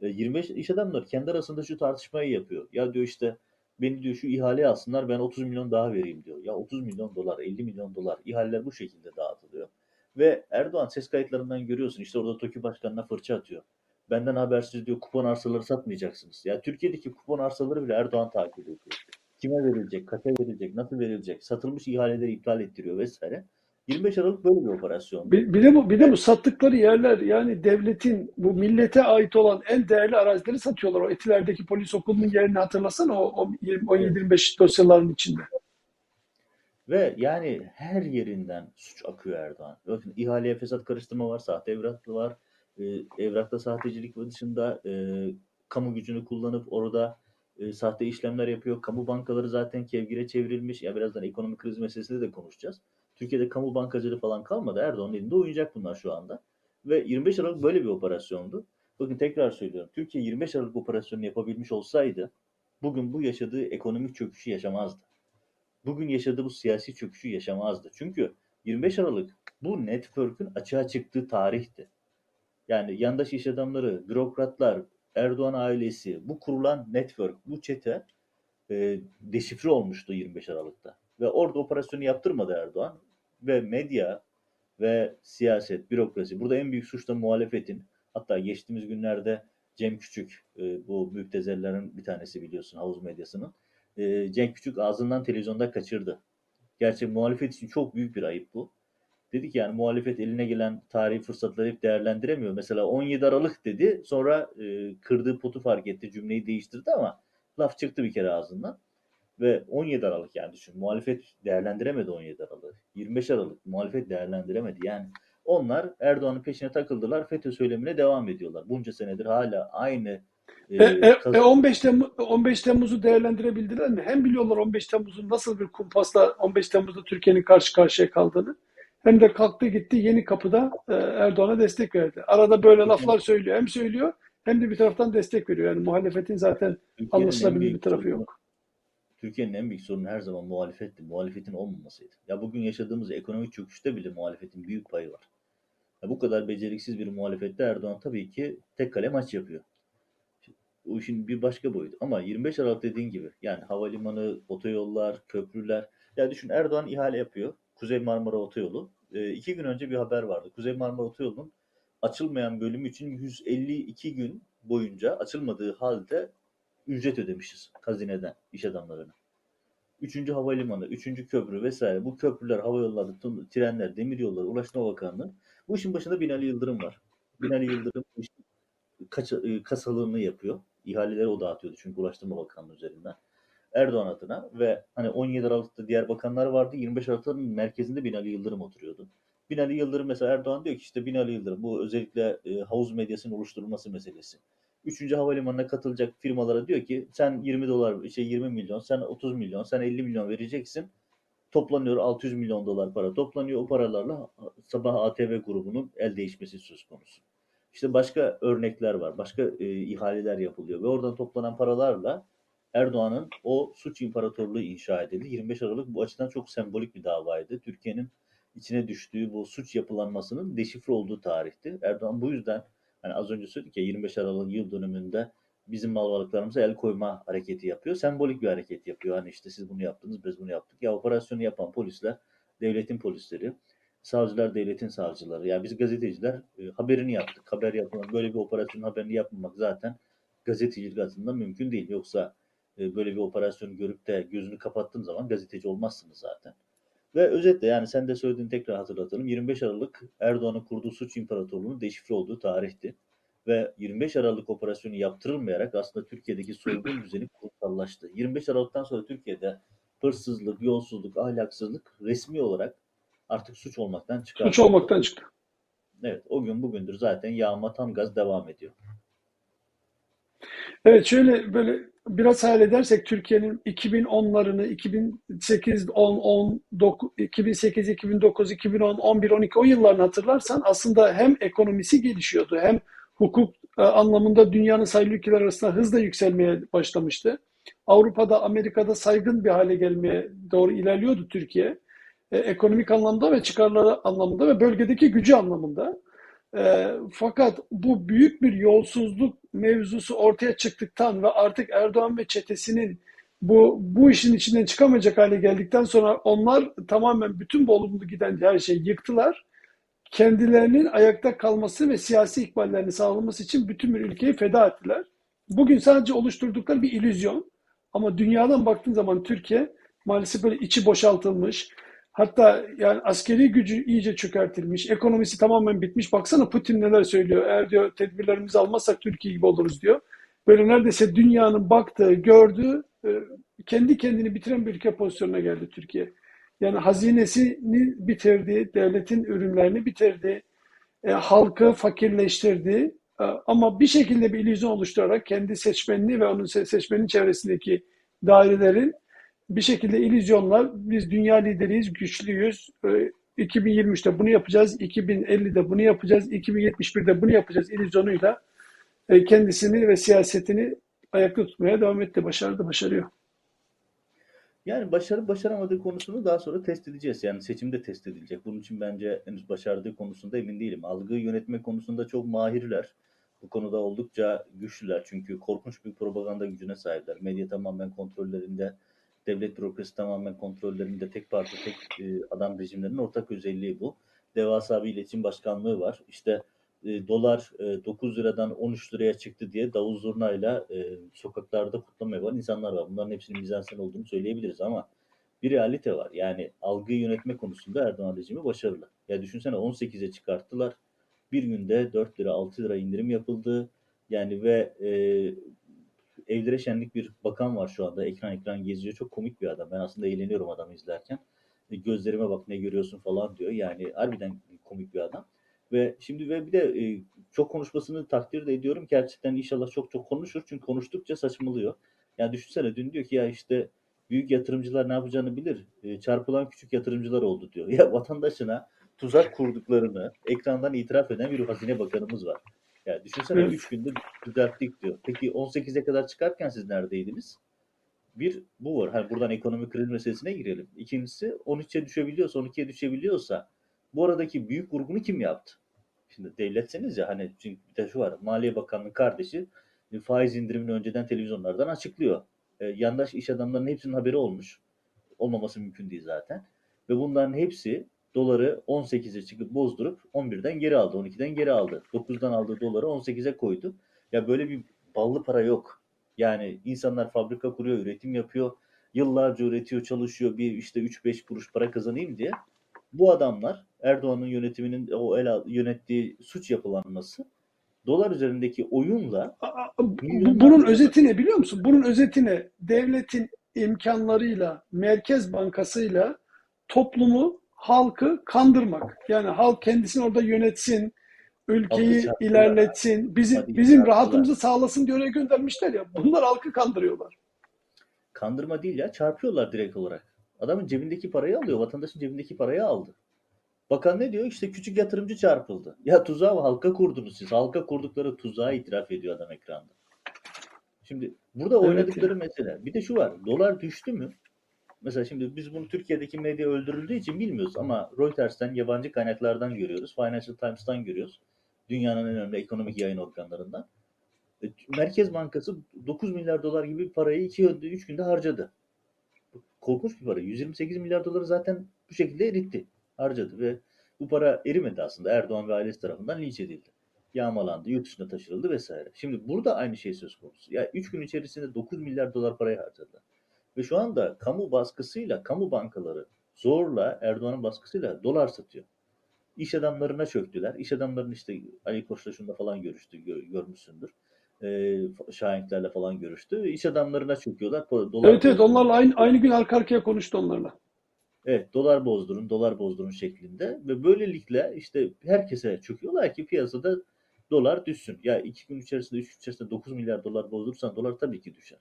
E, 25 iş adamları kendi arasında şu tartışmayı yapıyor. Ya diyor işte beni diyor şu ihaleye alsınlar ben 30 milyon daha vereyim diyor. Ya 30 milyon dolar, 50 milyon dolar ihaleler bu şekilde dağıtılıyor. Ve Erdoğan ses kayıtlarından görüyorsun işte orada TOKİ Başkanı'na fırça atıyor. Benden habersiz diyor kupon arsaları satmayacaksınız. Ya Türkiye'deki kupon arsaları bile Erdoğan takip ediyor. Kime verilecek, kaça verilecek, nasıl verilecek, satılmış ihaleleri iptal ettiriyor vesaire. 25 Aralık böyle bir operasyon. Bir, bir de bu bir de bu sattıkları yerler yani devletin bu millete ait olan en değerli arazileri satıyorlar. O Etiler'deki polis okulunun yerini hatırlasana o, o 17-25 dosyaların içinde. Ve yani her yerinden suç akıyor Erdoğan. Bakın ihaleye fesat karıştırma var, sahte evraklı var, e, evrakta sahtecilik ve dışında e, kamu gücünü kullanıp orada e, sahte işlemler yapıyor. Kamu bankaları zaten kevgire çevrilmiş. Ya birazdan ekonomik kriz meselesinde de konuşacağız. Türkiye'de kamu bankacılığı falan kalmadı. Erdoğan'ın elinde oyuncak bunlar şu anda. Ve 25 Aralık böyle bir operasyondu. Bakın tekrar söylüyorum. Türkiye 25 Aralık operasyonunu yapabilmiş olsaydı bugün bu yaşadığı ekonomik çöküşü yaşamazdı. Bugün yaşadığı bu siyasi çöküşü yaşamazdı. Çünkü 25 Aralık bu network'ün açığa çıktığı tarihti. Yani yandaş iş adamları, bürokratlar, Erdoğan ailesi, bu kurulan network, bu çete e, deşifre olmuştu 25 Aralık'ta. Ve orada operasyonu yaptırmadı Erdoğan. Ve medya ve siyaset, bürokrasi. Burada en büyük suç da muhalefetin. Hatta geçtiğimiz günlerde Cem Küçük, e, bu müptezellerin bir tanesi biliyorsun havuz medyasının. E, Cem Küçük ağzından televizyonda kaçırdı. Gerçi muhalefet için çok büyük bir ayıp bu. Dedik yani muhalefet eline gelen tarihi fırsatları hep değerlendiremiyor. Mesela 17 Aralık dedi sonra e, kırdığı potu fark etti cümleyi değiştirdi ama laf çıktı bir kere ağzından. Ve 17 Aralık yani düşün muhalefet değerlendiremedi 17 Aralık. 25 Aralık muhalefet değerlendiremedi. Yani onlar Erdoğan'ın peşine takıldılar FETÖ söylemine devam ediyorlar. Bunca senedir hala aynı E, e, e, 15 Temmuz 15 Temmuz'u değerlendirebildiler mi? Hem biliyorlar 15 Temmuz'un nasıl bir kumpasla 15 Temmuz'da Türkiye'nin karşı karşıya kaldığını. Hem de kalktı gitti Yeni Kapı'da e, Erdoğan'a destek verdi. Arada böyle laflar söylüyor. Hem söylüyor hem de bir taraftan destek veriyor. Yani muhalefetin zaten Türkiye'nin en anlaşılabilir bir tarafı sorunu- yok. Türkiye'nin en büyük sorunu her zaman muhalefetti. Muhalefetin olmamasıydı. Ya bugün yaşadığımız ekonomik çöküşte bile muhalefetin büyük payı var. Ya bu kadar beceriksiz bir muhalefette Erdoğan tabii ki tek kale maç yapıyor. Bu işin bir başka boyutu. Ama 25 Aralık dediğin gibi yani havalimanı, otoyollar, köprüler. Ya düşün Erdoğan ihale yapıyor. Kuzey Marmara Otoyolu. E, iki gün önce bir haber vardı. Kuzey Marmara Otoyolu'nun açılmayan bölümü için 152 gün boyunca açılmadığı halde ücret ödemişiz hazineden iş adamlarına. Üçüncü havalimanı, üçüncü köprü vesaire. Bu köprüler, havayolları, trenler, demiryolları, Ulaştırma Bakanlığı. Bu işin başında Binali Yıldırım var. Binali Yıldırım kaça- e, kasalığını yapıyor. İhaleleri o dağıtıyordu çünkü Ulaştırma Bakanlığı üzerinden. Erdoğan adına ve hani 17 Aralık'ta diğer bakanlar vardı. 25 Aralık'ın merkezinde Binali Yıldırım oturuyordu. Binali Yıldırım mesela Erdoğan diyor ki işte Binali Yıldırım bu özellikle e, havuz medyasının oluşturulması meselesi. Üçüncü havalimanına katılacak firmalara diyor ki sen 20 dolar şey 20 milyon, sen 30 milyon, sen 50 milyon vereceksin. Toplanıyor 600 milyon dolar para toplanıyor. O paralarla sabah ATV grubunun el değişmesi söz konusu. İşte başka örnekler var. Başka e, ihaleler yapılıyor ve oradan toplanan paralarla Erdoğan'ın o suç imparatorluğu inşa edildi. 25 Aralık bu açıdan çok sembolik bir davaydı. Türkiye'nin içine düştüğü bu suç yapılanmasının deşifre olduğu tarihti. Erdoğan bu yüzden hani az önce söyledik ya 25 Aralık yıl dönümünde bizim mal varlıklarımıza el koyma hareketi yapıyor. Sembolik bir hareket yapıyor. Hani işte siz bunu yaptınız, biz bunu yaptık. Ya operasyonu yapan polisler, devletin polisleri, savcılar devletin savcıları. Ya biz gazeteciler e, haberini yaptık. Haber yapmak, böyle bir operasyonun haberini yapmamak zaten gazetecilik açısından mümkün değil. Yoksa e, böyle bir operasyonu görüp de gözünü kapattığın zaman gazeteci olmazsınız zaten. Ve özetle yani sen de söylediğini tekrar hatırlatalım. 25 Aralık Erdoğan'ın kurduğu suç imparatorluğunun deşifre olduğu tarihti. Ve 25 Aralık operasyonu yaptırılmayarak aslında Türkiye'deki soygun <clears throat> düzeni kurumsallaştı. 25 Aralık'tan sonra Türkiye'de hırsızlık, yolsuzluk, ahlaksızlık resmi olarak artık suç olmaktan çıkardı. Suç olmaktan çıktı. Evet o gün bugündür zaten yağma tam gaz devam ediyor. Evet şöyle böyle biraz hayal edersek Türkiye'nin 2010'larını 2008, 10, 10, 2008, 2009, 2010, 11, 12 o yıllarını hatırlarsan aslında hem ekonomisi gelişiyordu hem hukuk e, anlamında dünyanın sayılı ülkeler arasında hızla yükselmeye başlamıştı. Avrupa'da, Amerika'da saygın bir hale gelmeye doğru ilerliyordu Türkiye. E, ekonomik anlamda ve çıkarları anlamında ve bölgedeki gücü anlamında. E, fakat bu büyük bir yolsuzluk mevzusu ortaya çıktıktan ve artık Erdoğan ve çetesinin bu bu işin içinden çıkamayacak hale geldikten sonra onlar tamamen bütün bu olumlu giden her şeyi yıktılar. Kendilerinin ayakta kalması ve siyasi ikballerini sağlaması için bütün bir ülkeyi feda ettiler. Bugün sadece oluşturdukları bir illüzyon. Ama dünyadan baktığın zaman Türkiye maalesef böyle içi boşaltılmış, Hatta yani askeri gücü iyice çökertilmiş, ekonomisi tamamen bitmiş. Baksana Putin neler söylüyor. Eğer diyor tedbirlerimizi almazsak Türkiye gibi oluruz diyor. Böyle neredeyse dünyanın baktığı, gördüğü, e, kendi kendini bitiren bir ülke pozisyonuna geldi Türkiye. Yani hazinesini bitirdi, devletin ürünlerini bitirdi, e, halkı fakirleştirdi. E, ama bir şekilde bir illüzyon oluşturarak kendi seçmenini ve onun seçmenin çevresindeki dairelerin bir şekilde illüzyonlar biz dünya lideriyiz, güçlüyüz. 2023'te bunu yapacağız, 2050'de bunu yapacağız, 2071'de bunu yapacağız illüzyonuyla e, kendisini ve siyasetini ayakta tutmaya devam etti. Başardı, başarıyor. Yani başarı başaramadığı konusunu daha sonra test edeceğiz. Yani seçimde test edilecek. Bunun için bence henüz başardığı konusunda emin değilim. Algıyı yönetme konusunda çok mahirler. Bu konuda oldukça güçlüler. Çünkü korkunç bir propaganda gücüne sahipler. Medya tamamen kontrollerinde devlet bürokrasi tamamen kontrollerinde tek parti tek e, adam rejimlerinin ortak özelliği bu. Devasa bir iletişim başkanlığı var. İşte e, dolar e, 9 liradan 13 liraya çıktı diye davul zurnayla e, sokaklarda kutlama yapan insanlar var. Bunların hepsinin mizansen olduğunu söyleyebiliriz ama bir realite var. Yani algıyı yönetme konusunda Erdoğan rejimi başarılı. Ya düşünsene 18'e çıkarttılar. Bir günde 4 lira 6 lira indirim yapıldı. Yani ve e, evlere şenlik bir bakan var şu anda. Ekran ekran geziyor. Çok komik bir adam. Ben aslında eğleniyorum adamı izlerken. E, gözlerime bak ne görüyorsun falan diyor. Yani harbiden komik bir adam. Ve şimdi ve bir de e, çok konuşmasını takdir de ediyorum. Gerçekten inşallah çok çok konuşur. Çünkü konuştukça saçmalıyor. Yani düşünsene dün diyor ki ya işte büyük yatırımcılar ne yapacağını bilir. E, çarpılan küçük yatırımcılar oldu diyor. <laughs> Ya vatandaşına tuzak kurduklarını ekrandan itiraf eden bir hazine bakanımız var. Yani düşünsene 3 günde düzelttik diyor. Peki 18'e kadar çıkarken siz neredeydiniz? Bir bu var. Hani buradan ekonomik kriz meselesine girelim. İkincisi 13'e düşebiliyorsa, 12'ye düşebiliyorsa bu aradaki büyük vurgunu kim yaptı? Şimdi devletseniz ya hani çünkü bir de şu var. Maliye Bakanlığı kardeşi e, faiz indirimini önceden televizyonlardan açıklıyor. E, yandaş iş adamlarının hepsinin haberi olmuş. Olmaması mümkün değil zaten. Ve bunların hepsi doları 18'e çıkıp bozdurup 11'den geri aldı. 12'den geri aldı. 9'dan aldığı doları 18'e koydu. Ya böyle bir ballı para yok. Yani insanlar fabrika kuruyor, üretim yapıyor. Yıllarca üretiyor, çalışıyor. Bir işte 3-5 kuruş para kazanayım diye. Bu adamlar Erdoğan'ın yönetiminin o el yönettiği suç yapılanması dolar üzerindeki oyunla Bunun özeti ne biliyor musun? Bunun özeti ne? Devletin imkanlarıyla, Merkez Bankası'yla toplumu, halkı kandırmak. Yani halk kendisini orada yönetsin, ülkeyi Halkı ilerletsin, bizim Hadi bizim çarptılar. rahatımızı sağlasın diye oraya göndermişler ya. Bunlar halkı kandırıyorlar. kandırma değil ya çarpıyorlar direkt olarak. Adamın cebindeki parayı alıyor. Vatandaşın cebindeki parayı aldı. Bakan ne diyor? İşte küçük yatırımcı çarpıldı. Ya tuzağı halka kurdunuz siz. Halka kurdukları tuzağı itiraf ediyor adam ekranda. Şimdi burada Evet oynadıkları ya. mesele. Bir de şu var. Dolar düştü mü? Mesela şimdi biz bunu Türkiye'deki medya öldürüldüğü için bilmiyoruz ama Reuters'ten yabancı kaynaklardan görüyoruz. Financial Times'tan görüyoruz. Dünyanın en önemli ekonomik yayın organlarından. E, Merkez Bankası 9 milyar dolar gibi parayı 2 günde 3 günde harcadı. Korkunç bir para. 128 milyar doları zaten bu şekilde eritti. Harcadı ve bu para erimedi aslında. Erdoğan ve ailesi tarafından linç edildi. Yağmalandı, yurt dışına taşırıldı vesaire. Şimdi burada aynı şey söz konusu. Ya 3 gün içerisinde 9 milyar dolar parayı harcadılar. Ve şu anda kamu baskısıyla, kamu bankaları zorla Erdoğan'ın baskısıyla dolar satıyor. İş adamlarına çöktüler. İş adamlarının işte Ali Koç'la şunda falan görüştü, gör- görmüşsündür. Ee, Şahinklerle falan görüştü. İş adamlarına çöküyorlar. Dolar Evet evet onlarla aynı, aynı gün arka arkaya konuştu onlarla. Evet, dolar bozdurun, dolar bozdurun şeklinde ve böylelikle işte herkese çöküyorlar ki piyasada dolar düşsün. Ya iki gün içerisinde, üç gün içerisinde 9 milyar dolar bozdurursan dolar tabii ki düşer.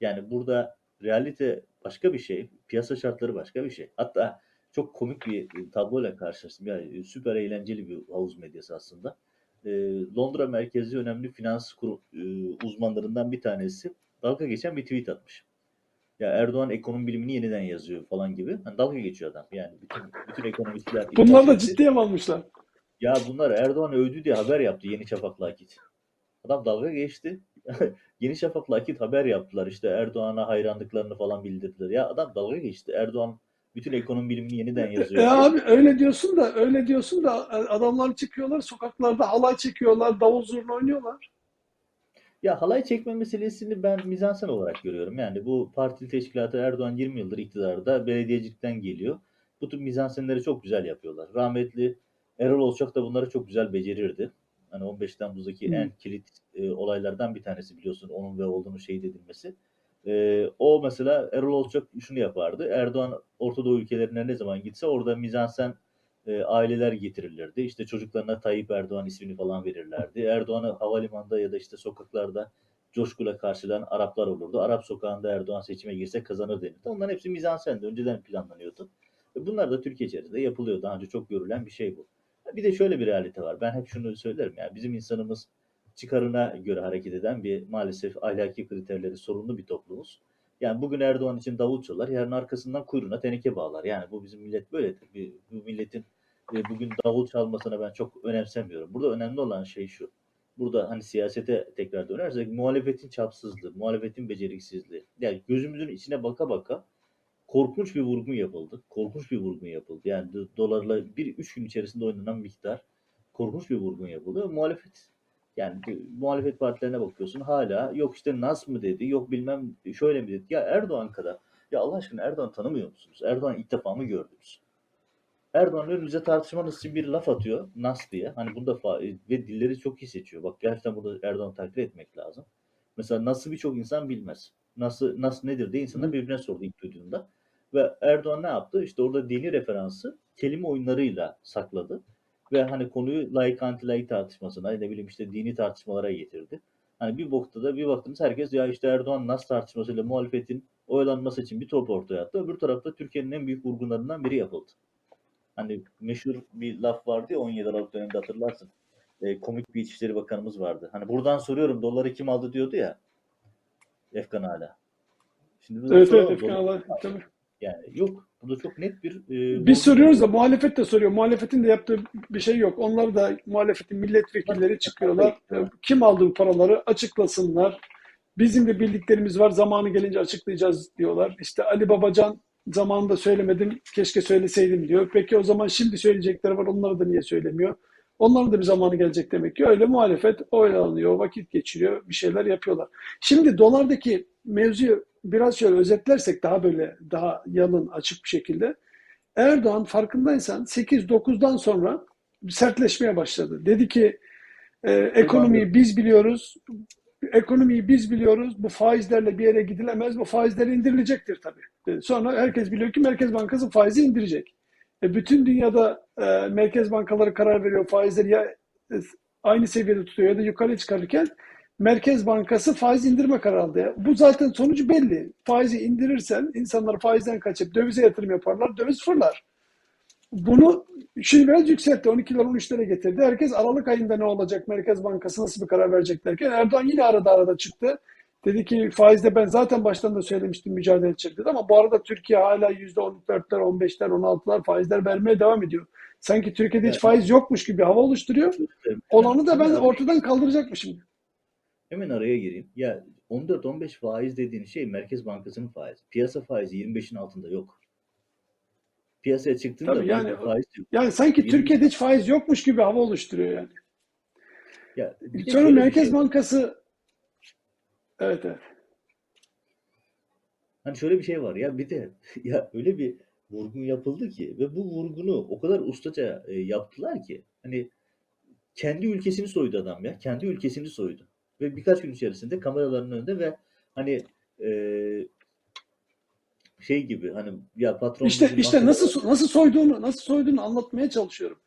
Yani burada realite başka bir şey, piyasa şartları başka bir şey. Hatta çok komik bir tabloyla karşılaştım. Yani süper eğlenceli bir havuz medyası aslında. Ee, Londra merkezli önemli finans e, uzmanlarından bir tanesi dalga geçen bir tweet atmış. Ya Erdoğan ekonomi bilimini yeniden yazıyor falan gibi. Hani dalga geçiyor adam. Yani bütün bütün ekonomistler <laughs> Bunlar da ciddiye mi almışlar? Ya bunlar Erdoğan övdü diye haber yaptı Yeni Şafak'la Akit. Adam dalga geçti. <laughs> Yeni Şafak'la Akit haber yaptılar. İşte Erdoğan'a hayranlıklarını falan bildirdiler. Ya adam dalga geçti. Erdoğan bütün ekonomi bilimini yeniden yazıyor. E abi öyle diyorsun da öyle diyorsun da adamlar çıkıyorlar sokaklarda halay çekiyorlar, davul zurna oynuyorlar. Ya halay çekme meselesini ben mizansen olarak görüyorum. Yani bu partili teşkilatı Erdoğan 20 yıldır iktidarda belediyecilikten geliyor. Bu tür mizansenleri çok güzel yapıyorlar. Rahmetli Erol Olçak da bunları çok güzel becerirdi. Hani 15 Temmuz'daki Hı. en kilit e, olaylardan bir tanesi biliyorsun onun ve olduğunu şehit edilmesi. E, o mesela Erol Olçak şunu yapardı. Erdoğan Orta Doğu ülkelerine ne zaman gitse orada mizansen e, aileler getirirlerdi. İşte çocuklarına Tayyip Erdoğan ismini falan verirlerdi. Erdoğan'ı havalimanında ya da işte sokaklarda coşkuyla karşılayan Araplar olurdu. Arap sokağında Erdoğan seçime girse kazanır denirdi. Onların hepsi mizansendi. Önceden planlanıyordu. Ve bunlar da Türkiye içerisinde yapılıyor. Daha önce çok görülen bir şey bu. Bir de şöyle bir realite var. Ben hep şunu söylerim. Yani bizim insanımız çıkarına göre hareket eden bir maalesef ahlaki kriterleri sorunlu bir toplumuz. Yani bugün Erdoğan için davul çalar, yarın arkasından kuyruğuna teneke bağlar. Yani bu bizim millet böyledir. Bir- Bu milletin e, bugün davul çalmasına ben çok önemsemiyorum. Burada önemli olan şey şu. Burada hani siyasete tekrar dönersek muhalefetin çapsızlığı, muhalefetin beceriksizliği. Yani gözümüzün içine baka baka korkunç bir vurgun yapıldı. Korkunç bir vurgun yapıldı. Yani do- dolarla bir üç gün içerisinde oynanan miktar korkunç bir vurgun yapıldı. Muhalefet yani muhalefet partilerine bakıyorsun hala yok işte Nas mı dedi yok bilmem şöyle mi dedi. Ya Erdoğan kadar ya Allah aşkına Erdoğan tanımıyor musunuz? Erdoğan ilk defa mı gördünüz? Erdoğan önünüze tartışmanız için bir laf atıyor Nas diye. Hani bunda fa- ve dilleri çok iyi seçiyor. Bak gerçekten burada Erdoğan'ı takdir etmek lazım. Mesela Nas'ı birçok insan bilmez. Nas'ı, Nas nedir diye insanlar birbirine sordu ilk duyduğunda. Ve Erdoğan ne yaptı? İşte orada dini referansı kelime oyunlarıyla sakladı. Ve hani konuyu laik anti laik tartışmasına ne bileyim işte dini tartışmalara getirdi. Hani bir noktada bir baktınız herkes ya işte Erdoğan Nas tartışmasıyla muhalefetin oylanması için bir top ortaya attı. Öbür tarafta Türkiye'nin en büyük vurgunlarından biri yapıldı. Hani meşhur bir laf vardı ya 17 Aralık döneminde hatırlarsın. E, komik bir İçişleri Bakanımız vardı. Hani buradan soruyorum doları kim aldı diyordu ya. Efkan hala. Şimdi Evet evet Efkan Allah tabii. Yani yok. Burada çok net bir e, Biz soruyoruz da muhalefet de soruyor. Muhalefetin de yaptığı bir şey yok. Onlar da muhalefetin milletvekilleri çıkıyorlar. Kim aldı bu paraları açıklasınlar. Bizim de bildiklerimiz var. Zamanı gelince açıklayacağız diyorlar. İşte Ali Babacan zamanında söylemedim. Keşke söyleseydim diyor. Peki o zaman şimdi söyleyecekleri var. Onları da niye söylemiyor? Onların da bir zamanı gelecek demek ki. Öyle muhalefet oylanıyor, vakit geçiriyor, bir şeyler yapıyorlar. Şimdi dolardaki mevzuyu biraz şöyle özetlersek daha böyle daha yalın, açık bir şekilde. Erdoğan farkındaysan 8-9'dan sonra sertleşmeye başladı. Dedi ki e, ekonomiyi biz biliyoruz, ekonomiyi biz biliyoruz, bu faizlerle bir yere gidilemez, bu faizler indirilecektir tabii. dedi. Sonra herkes biliyor ki Merkez Bankası faizi indirecek. E, bütün dünyada e, merkez bankaları karar veriyor faizleri ya e, aynı seviyede tutuyor ya da yukarı çıkarırken Merkez Bankası faiz indirme kararı aldı. Bu zaten sonucu belli. Faizi indirirsen insanlar faizden kaçıp dövize yatırım yaparlar, döviz fırlar. Bunu şimdi biraz yükseltti. 12'ler 13'lere getirdi. Herkes Aralık ayında ne olacak? Merkez Bankası nasıl bir karar verecek derken Erdoğan yine arada arada çıktı. Dedi ki faizde ben zaten baştan da söylemiştim mücadele edecek dedi ama bu arada Türkiye hala %14'ler, 15'ler, 16'lar faizler vermeye devam ediyor. Sanki Türkiye'de hiç faiz yokmuş gibi hava oluşturuyor. Olanı da ben ortadan kaldıracakmışım. Hemen araya gireyim. Ya 14-15 faiz dediğin şey Merkez Bankası'nın faizi. Piyasa faizi 25'in altında yok. Piyasaya çıktığında Tabii yani- faiz yok. Yani sanki Yirmi- Türkiye'de hiç faiz yokmuş gibi hava oluşturuyor yani. Ya bir Sonra Merkez şey. Bankası Evet evet. Hani şöyle bir şey var ya bir de <laughs> ya öyle bir vurgun yapıldı ki ve bu vurgunu o kadar ustaca e, yaptılar ki hani kendi ülkesini soydu adam ya. Kendi ülkesini soydu. Ve birkaç gün içerisinde kameraların önünde ve hani e, şey gibi hani ya patron İşte işte nasıl nasıl soyduğunu nasıl soyduğunu anlatmaya çalışıyorum.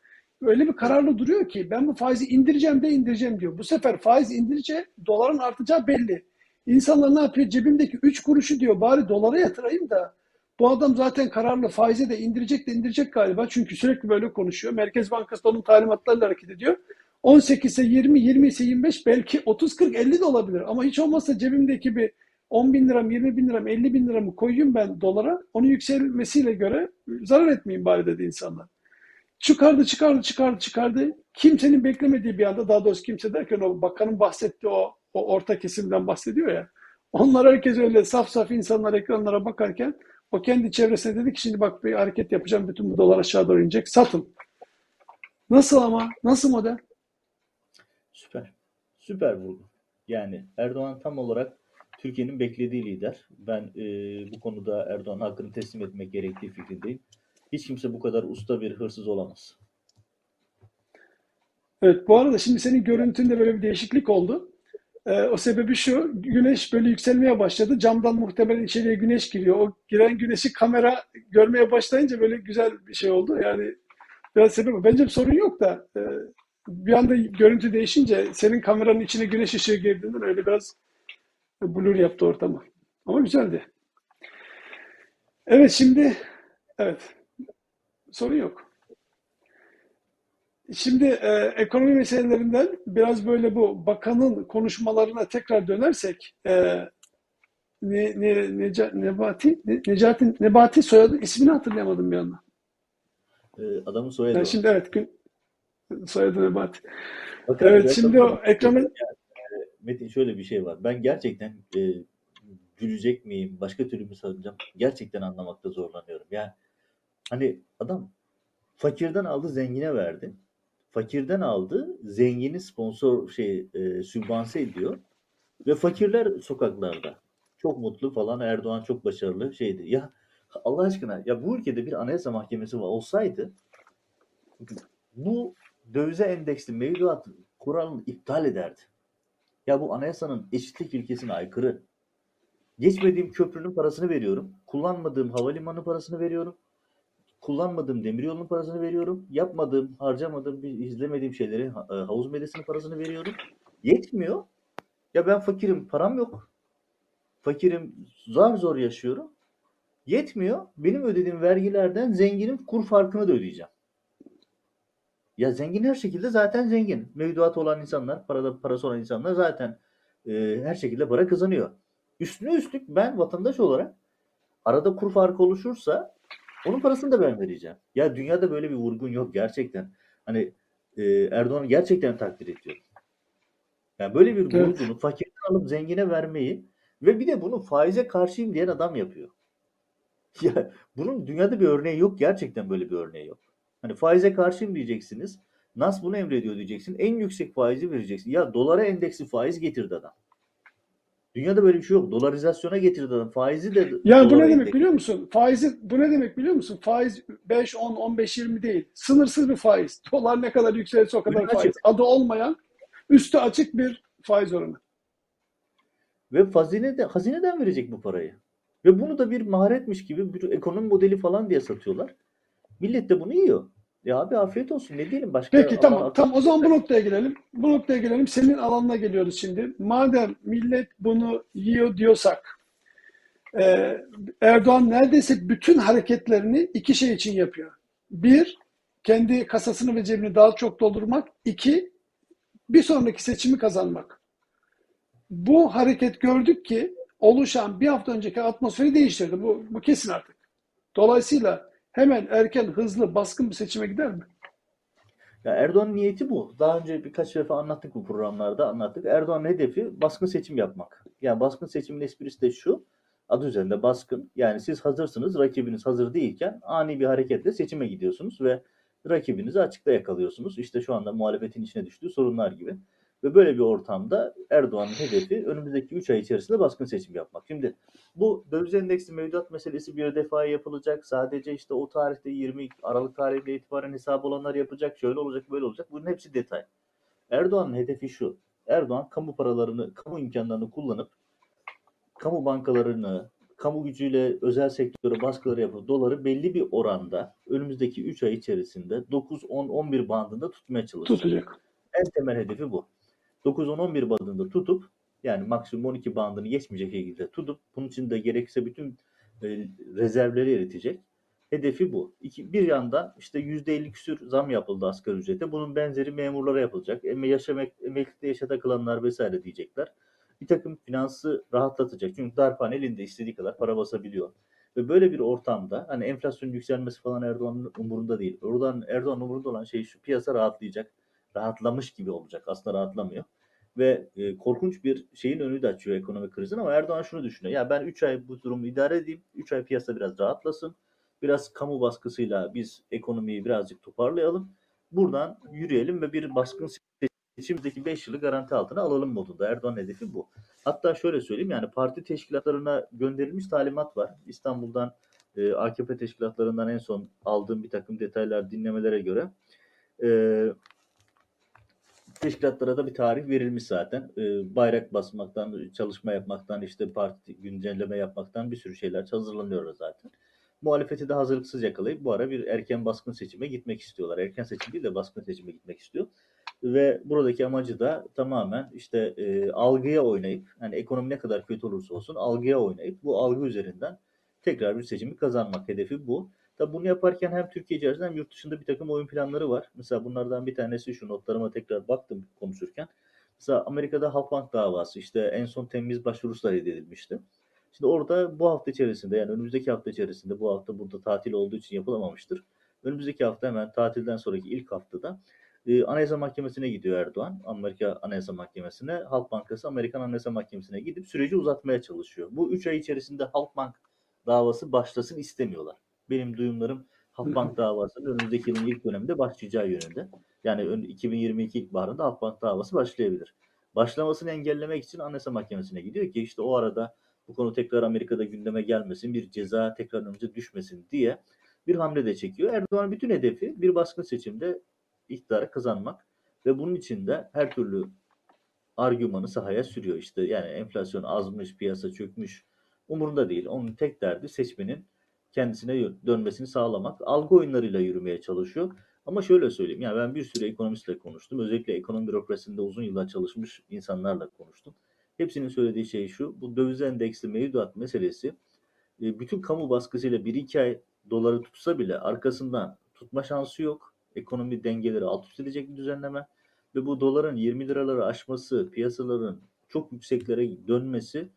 Öyle bir kararlı duruyor ki ben bu faizi indireceğim de indireceğim diyor. Bu sefer faiz indirince doların artacağı belli. İnsanlar ne yapıyor? Cebimdeki 3 kuruşu diyor bari dolara yatırayım da bu adam zaten kararlı faize de indirecek de indirecek galiba. Çünkü sürekli böyle konuşuyor. Merkez Bankası da onun talimatlarıyla hareket ediyor. 18 ise 20, 20 ise 25 belki 30, 40, 50 de olabilir. Ama hiç olmazsa cebimdeki bir 10 bin liram, 20 bin liram, 50 bin liramı koyayım ben dolara. Onun yükselmesiyle göre zarar etmeyeyim bari dedi insanlar. Çıkardı, çıkardı, çıkardı, çıkardı. Kimsenin beklemediği bir anda, daha doğrusu kimse derken o bakanın bahsettiği o, o orta kesimden bahsediyor ya. Onlar herkes öyle saf saf insanlar ekranlara bakarken o kendi çevresine dedi ki şimdi bak bir hareket yapacağım bütün bu dolar aşağı doğru inecek. Satın. Nasıl ama? Nasıl model? Süper. Vurgu. Yani Erdoğan tam olarak Türkiye'nin beklediği lider. Ben e, bu konuda Erdoğan hakkını teslim etmek gerektiği fikrindeyim. Hiç kimse bu kadar usta bir hırsız olamaz. Evet, bu arada şimdi senin görüntünde böyle bir değişiklik oldu. Ee, o sebebi şu, güneş böyle yükselmeye başladı. Camdan muhtemelen içeriye güneş giriyor. O giren güneşi kamera görmeye başlayınca böyle güzel bir şey oldu. Yani biraz sebep. Bence bir sorun yok da e, bir anda görüntü değişince senin kameranın içine güneş ışığı girdiğinden öyle biraz blur yaptı ortamı. Ama güzeldi. Evet şimdi evet sorun yok. Şimdi e, ekonomi meselelerinden biraz böyle bu bakanın konuşmalarına tekrar dönersek e, ne, ne, Neca, Nebati, ne, Necati, Nebati soyadı ismini hatırlayamadım bir anda. E, adamın soyadı Yani şimdi evet gün, soyadı Nebati. Bakın Evet şimdi o ekranın Metin şöyle bir şey var. Ben gerçekten e, gülecek miyim, başka türlü mü sanacağım? Gerçekten anlamakta zorlanıyorum. Yani hani adam fakirden aldı, zengine verdi. Fakirden aldı, zengini sponsor şey e, sübvanse ediyor ve fakirler sokaklarda. Çok mutlu falan. Erdoğan çok başarılı şeydi. Ya Allah aşkına ya bu ülkede bir anayasa mahkemesi var olsaydı bu dövize endeksli mevduat kuralını iptal ederdi. Ya bu anayasanın eşitlik ilkesine aykırı. Geçmediğim köprünün parasını veriyorum. Kullanmadığım havalimanı parasını veriyorum. Kullanmadığım demiryolunun parasını veriyorum. Yapmadığım, harcamadığım, izlemediğim şeyleri e, havuz medyasının parasını veriyorum. Yetmiyor. Ya ben fakirim, param yok. Fakirim, zar zor yaşıyorum. Yetmiyor. Benim ödediğim vergilerden zenginin kur farkını da ödeyeceğim. Ya zengin her şekilde zaten zengin. Mevduat olan insanlar, parada parası olan insanlar zaten e, her şekilde para kazanıyor. Üstüne üstlük ben vatandaş olarak arada kur farkı oluşursa onun parasını da ben vereceğim. Ya dünyada böyle bir vurgun yok gerçekten. Hani e, Erdoğan'ı gerçekten takdir ediyorum. Yani böyle bir Evet. vurgunu fakirden alıp zengine vermeyi ve bir de bunu faize karşıyım diyen adam yapıyor. <laughs> Ya bunun dünyada bir örneği yok. Gerçekten böyle bir örneği yok. Hani faize karşıyım diyeceksiniz. Nas bunu emrediyor diyeceksin. En yüksek faizi vereceksin. Ya dolara endeksli faiz getirdi adam. Dünyada böyle bir şey yok. Dolarizasyona getirdi adam. Faizi de Yani bu ne demek endeks. biliyor musun? Faizi bu ne demek biliyor musun? Faiz 5, 10, 15, 20 değil. Sınırsız bir faiz. Dolar ne kadar yükselirse o kadar açık. faiz. Adı olmayan, üstü açık bir faiz oranı. Ve hazine de, hazineden verecek bu parayı. Ve bunu da bir maharetmiş gibi bir ekonomi modeli falan diye satıyorlar. Millet de bunu yiyor. Ya abi afiyet olsun ne diyelim başka Peki tamam. Tamam o zaman bu noktaya gelelim. Bu noktaya gelelim. Senin alanına geliyoruz şimdi. Madem millet bunu yiyor diyorsak e, Erdoğan neredeyse bütün hareketlerini iki şey için yapıyor. Bir, kendi kasasını ve cebini daha çok doldurmak. İki, bir sonraki seçimi kazanmak. Bu hareket gördük ki oluşan bir hafta önceki atmosferi değiştirdi. Bu, bu kesin artık. Dolayısıyla hemen erken, hızlı, baskın bir seçime gider mi? Ya Erdoğan'ın niyeti bu. Daha önce birkaç defa anlattık bu programlarda anlattık. Erdoğan'ın hedefi baskın seçim yapmak. Yani baskın seçimin esprisi de şu. Adı üzerinde baskın. Yani siz hazırsınız, rakibiniz hazır değilken ani bir hareketle seçime gidiyorsunuz ve rakibinizi açıkta yakalıyorsunuz. İşte şu anda muhalefetin içine düştüğü sorunlar gibi. Ve böyle bir ortamda Erdoğan'ın hedefi önümüzdeki 3 ay içerisinde baskın seçim yapmak. Şimdi bu döviz endeksli mevduat meselesi bir defa yapılacak. Sadece işte o tarihte 20 Aralık tarihinde itibaren hesap olanlar yapacak. Şöyle olacak, böyle olacak. Bunun hepsi detay. Erdoğan'ın hedefi şu. Erdoğan kamu paralarını, kamu imkanlarını kullanıp kamu bankalarını, kamu gücüyle özel sektöre baskıları yapıp doları belli bir oranda önümüzdeki 3 ay içerisinde 9, 10, 11 bandında tutmaya çalışacak. Tutacak. En temel hedefi bu. 9-10-11 bandında tutup yani maksimum 12 bandını geçmeyecek şekilde tutup bunun için de gerekirse bütün e, rezervleri eritecek. Hedefi bu. İki, bir yandan işte %50 küsür zam yapıldı asgari ücrete. Bunun benzeri memurlara yapılacak. Eme, yaşamak, emeklilikte yaşa takılanlar vesaire diyecekler. Bir takım finansı rahatlatacak. Çünkü darphane elinde istediği kadar para basabiliyor. Ve böyle bir ortamda hani enflasyonun yükselmesi falan Erdoğan'ın umurunda değil. Oradan Erdoğan'ın umurunda olan şey şu piyasa rahatlayacak rahatlamış gibi olacak. Aslında rahatlamıyor. Ve e, korkunç bir şeyin önü de açıyor ekonomik krizin ama Erdoğan şunu düşünüyor. Ya ben 3 ay bu durumu idare edeyim. 3 ay piyasa biraz rahatlasın. Biraz kamu baskısıyla biz ekonomiyi birazcık toparlayalım. Buradan yürüyelim ve bir baskın seçimdeki 5 yılı garanti altına alalım modunda. Erdoğan hedefi bu. Hatta şöyle söyleyeyim yani parti teşkilatlarına gönderilmiş talimat var. İstanbul'dan e, AKP teşkilatlarından en son aldığım bir takım detaylar dinlemelere göre e, teşkilatlara da bir tarih verilmiş zaten. Ee, bayrak basmaktan, çalışma yapmaktan, işte parti güncelleme yapmaktan bir sürü şeyler hazırlanıyor zaten. Muhalefeti de hazırlıksız yakalayıp bu ara bir erken baskın seçime gitmek istiyorlar. Erken seçim değil de baskın seçime gitmek istiyor. Ve buradaki amacı da tamamen işte e, algıya oynayıp, hani ekonomi ne kadar kötü olursa olsun algıya oynayıp bu algı üzerinden tekrar bir seçimi kazanmak hedefi bu. Tabi bunu yaparken hem Türkiye içerisinde hem yurt dışında bir takım oyun planları var. Mesela bunlardan bir tanesi şu notlarıma tekrar baktım konuşurken. Mesela Amerika'da Halkbank davası işte en son temiz başvurusu reddedilmişti. Şimdi orada bu hafta içerisinde yani önümüzdeki hafta içerisinde bu hafta burada tatil olduğu için yapılamamıştır. Önümüzdeki hafta hemen tatilden sonraki ilk haftada e, Anayasa Mahkemesi'ne gidiyor Erdoğan. Amerika Anayasa Mahkemesi'ne. Halk Bankası Amerikan Anayasa Mahkemesi'ne gidip süreci uzatmaya çalışıyor. Bu 3 ay içerisinde Halkbank davası başlasın istemiyorlar benim duyumlarım Halkbank <laughs> davasının önümüzdeki yılın ilk döneminde başlayacağı yönünde. Yani 2022 ilkbaharında Halkbank davası başlayabilir. Başlamasını engellemek için Anayasa Mahkemesi'ne gidiyor ki işte o arada bu konu tekrar Amerika'da gündeme gelmesin, bir ceza tekrar önümüze düşmesin diye bir hamle de çekiyor. Erdoğan'ın bütün hedefi bir baskın seçimde iktidarı kazanmak ve bunun için de her türlü argümanı sahaya sürüyor. İşte yani enflasyon azmış, piyasa çökmüş umurunda değil. Onun tek derdi seçmenin kendisine dönmesini sağlamak. Algı oyunlarıyla yürümeye çalışıyor. Ama şöyle söyleyeyim. Yani ben bir sürü ekonomistle konuştum. Özellikle ekonomi bürokrasisinde uzun yıllar çalışmış insanlarla konuştum. Hepsinin söylediği şey şu. Bu döviz endeksli mevduat meselesi e, bütün kamu baskısıyla 1-2 ay doları tutsa bile arkasından tutma şansı yok. Ekonomi dengeleri alt üst edecek bir düzenleme. Ve bu doların 20 liraları aşması, piyasaların çok yükseklere dönmesi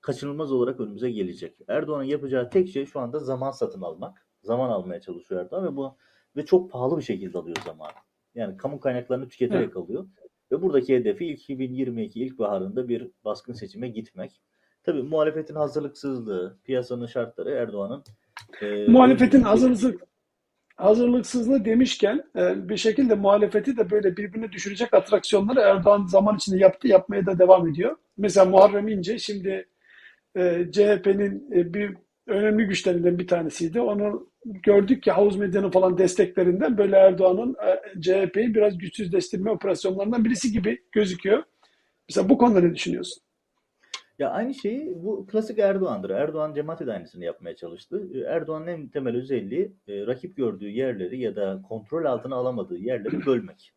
kaçınılmaz olarak önümüze gelecek. Erdoğan'ın yapacağı tek şey şu anda zaman satın almak. Zaman almaya çalışıyor Erdoğan ve bu ve çok pahalı bir şekilde alıyor zamanı. Yani kamu kaynaklarını tüketerek Evet. alıyor. Ve buradaki hedefi 2022 ilkbaharında bir baskın seçime gitmek. Tabii muhalefetin hazırlıksızlığı, piyasanın şartları Erdoğan'ın e, Muhalefetin hazırlık hazırlıksızlığı demişken e, bir şekilde muhalefeti de böyle birbirine düşürecek atraksiyonları Erdoğan zaman içinde yaptı, yapmaya da devam ediyor. Mesela Muharrem İnce şimdi e, CHP'nin e, bir önemli güçlerinden bir tanesiydi. Onu gördük ki havuz medyanın falan desteklerinden böyle Erdoğan'ın e, CHP'yi biraz güçsüzleştirme operasyonlarından birisi gibi gözüküyor. Mesela bu konuda ne düşünüyorsun? Ya aynı şeyi bu klasik Erdoğan'dır. Erdoğan cemaate de aynısını yapmaya çalıştı. Ee, Erdoğan'ın en temel özelliği e, rakip gördüğü yerleri ya da kontrol altına alamadığı yerleri bölmek.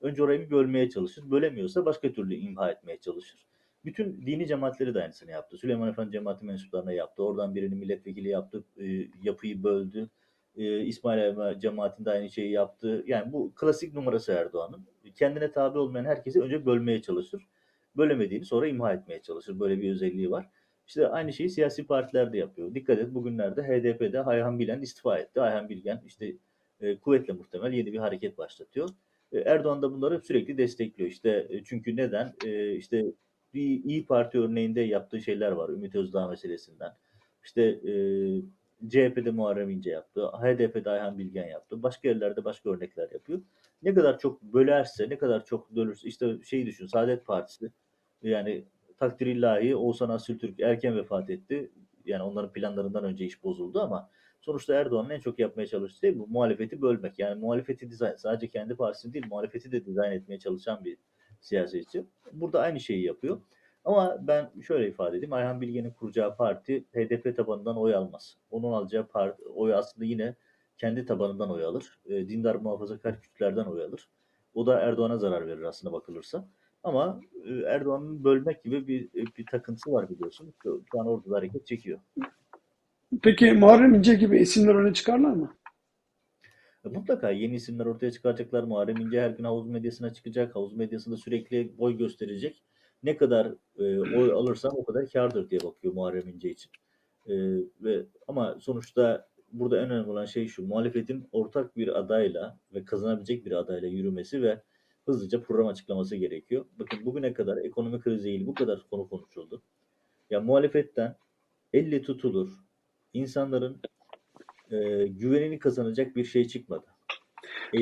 Önce orayı bir bölmeye çalışır. Bölemiyorsa başka türlü imha etmeye çalışır. Bütün dini cemaatleri de aynısını yaptı. Süleyman Efendi cemaati mensuplarına yaptı. Oradan birini milletvekili yaptı. e, yapıyı böldü. E, İsmail cemaatinde aynı şeyi yaptı. Yani bu klasik numarası Erdoğan'ın. Kendine tabi olmayan herkesi önce bölmeye çalışır bölemediğini sonra imha etmeye çalışır. Böyle bir özelliği var. İşte aynı şeyi siyasi partiler de yapıyor. Dikkat et bugünlerde HDP'de Ayhan Bilen istifa etti. Ayhan Bilgen işte e, kuvvetle muhtemel yeni bir hareket başlatıyor. E, Erdoğan da bunları sürekli destekliyor. İşte e, çünkü neden? E, işte İyi Parti örneğinde yaptığı şeyler var. Ümit Özdağ meselesinden. İşte e, CHP'de Muharrem İnce yaptı. HDP'de Ayhan Bilgen yaptı. Başka yerlerde başka örnekler yapıyor. Ne kadar çok bölerse, ne kadar çok bölürse işte şeyi düşün Saadet Partisi yani takdir ilahi Oğuzhan Asültürk erken vefat etti. Yani onların planlarından önce iş bozuldu ama sonuçta Erdoğan'ın en çok yapmaya çalıştığı şey bu muhalefeti bölmek. Yani muhalefeti dizayn, sadece kendi partisini değil muhalefeti de dizayn etmeye çalışan bir siyasetçi. Burada aynı şeyi yapıyor. Ama ben şöyle ifade edeyim. Ayhan Bilge'nin kuracağı parti HDP tabanından oy almaz. Onun alacağı parti, oy aslında yine kendi tabanından oy alır. E, dindar muhafazakar kütlerden oy alır. O da Erdoğan'a zarar verir aslında bakılırsa. Ama e, Erdoğan'ın bölmek gibi bir e, bir takıntısı var biliyorsun. Şu an orada da hareket çekiyor. Peki Muharrem İnce gibi isimler öne çıkarlar mı? E, Mutlaka yeni isimler ortaya çıkaracaklar. Muharrem İnce her gün havuz medyasına çıkacak. Havuz medyasında sürekli boy gösterecek. Ne kadar e, oy alırsam o kadar kârdır diye bakıyor Muharrem İnce için. E, ve ama sonuçta burada en önemli olan şey şu. Muhalefetin ortak bir adayla ve kazanabilecek bir adayla yürümesi ve hızlıca program açıklaması gerekiyor. Bakın bugüne kadar ekonomi kriziyle ilgili bu kadar konu konuşuldu. Ya muhalefetten elle tutulur insanların e, güvenini kazanacak bir şey çıkmadı.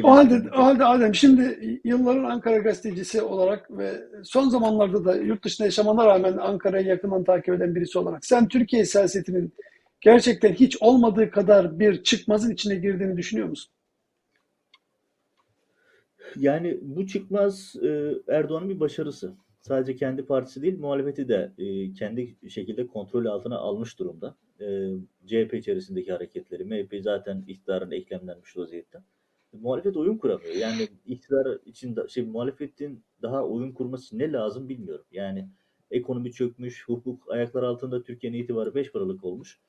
O halde, Eylem- o halde Adem şimdi yılların Ankara gazetecisi olarak ve son zamanlarda da yurt dışında yaşamana rağmen Ankara'yı yakından takip eden birisi olarak sen Türkiye siyasetinin gerçekten hiç olmadığı kadar bir çıkmazın içine girdiğini düşünüyor musun? Yani bu çıkmaz e, Erdoğan'ın bir başarısı. Sadece kendi partisi değil, muhalefeti de e, kendi şekilde kontrol altına almış durumda. E, CHP içerisindeki hareketleri, MHP zaten iktidarın eklemlenmiş vaziyette. Muhalefet oyun kuramıyor. Yani iktidar için de, şey, muhalefetin daha oyun kurması ne lazım bilmiyorum. Yani ekonomi çökmüş, hukuk ayaklar altında Türkiye'nin itibarı beş paralık olmuş.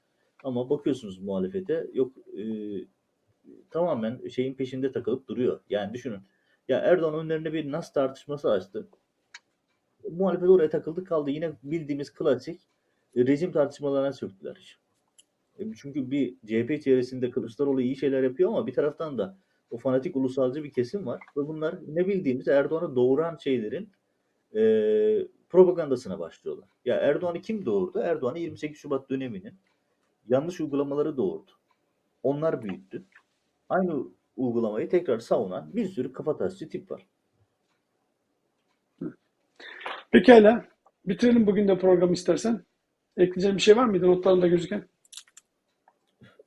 Ama bakıyorsunuz muhalefete yok e, tamamen şeyin peşinde takılıp duruyor. Yani düşünün. Ya Erdoğan önlerine bir nas tartışması açtı. Muhalefet oraya takıldı kaldı. Yine bildiğimiz klasik e, rejim tartışmalarına söktüler. E, Çünkü bir CHP içerisinde Kılıçdaroğlu iyi şeyler yapıyor ama bir taraftan da o fanatik ulusalcı bir kesim var. Ve bunlar ne bildiğimiz Erdoğan'ı doğuran şeylerin e, propagandasına başlıyorlar. Ya Erdoğan'ı kim doğurdu? Erdoğan'ı 28 Şubat döneminin yanlış uygulamaları doğurdu. Onlar büyüttü. Aynı uygulamayı tekrar savunan bir sürü kafatasçı tip var. Pekala. Bitirelim bugün de programı istersen. Ekleyeceğim bir şey var mıydı notlarında gözüken?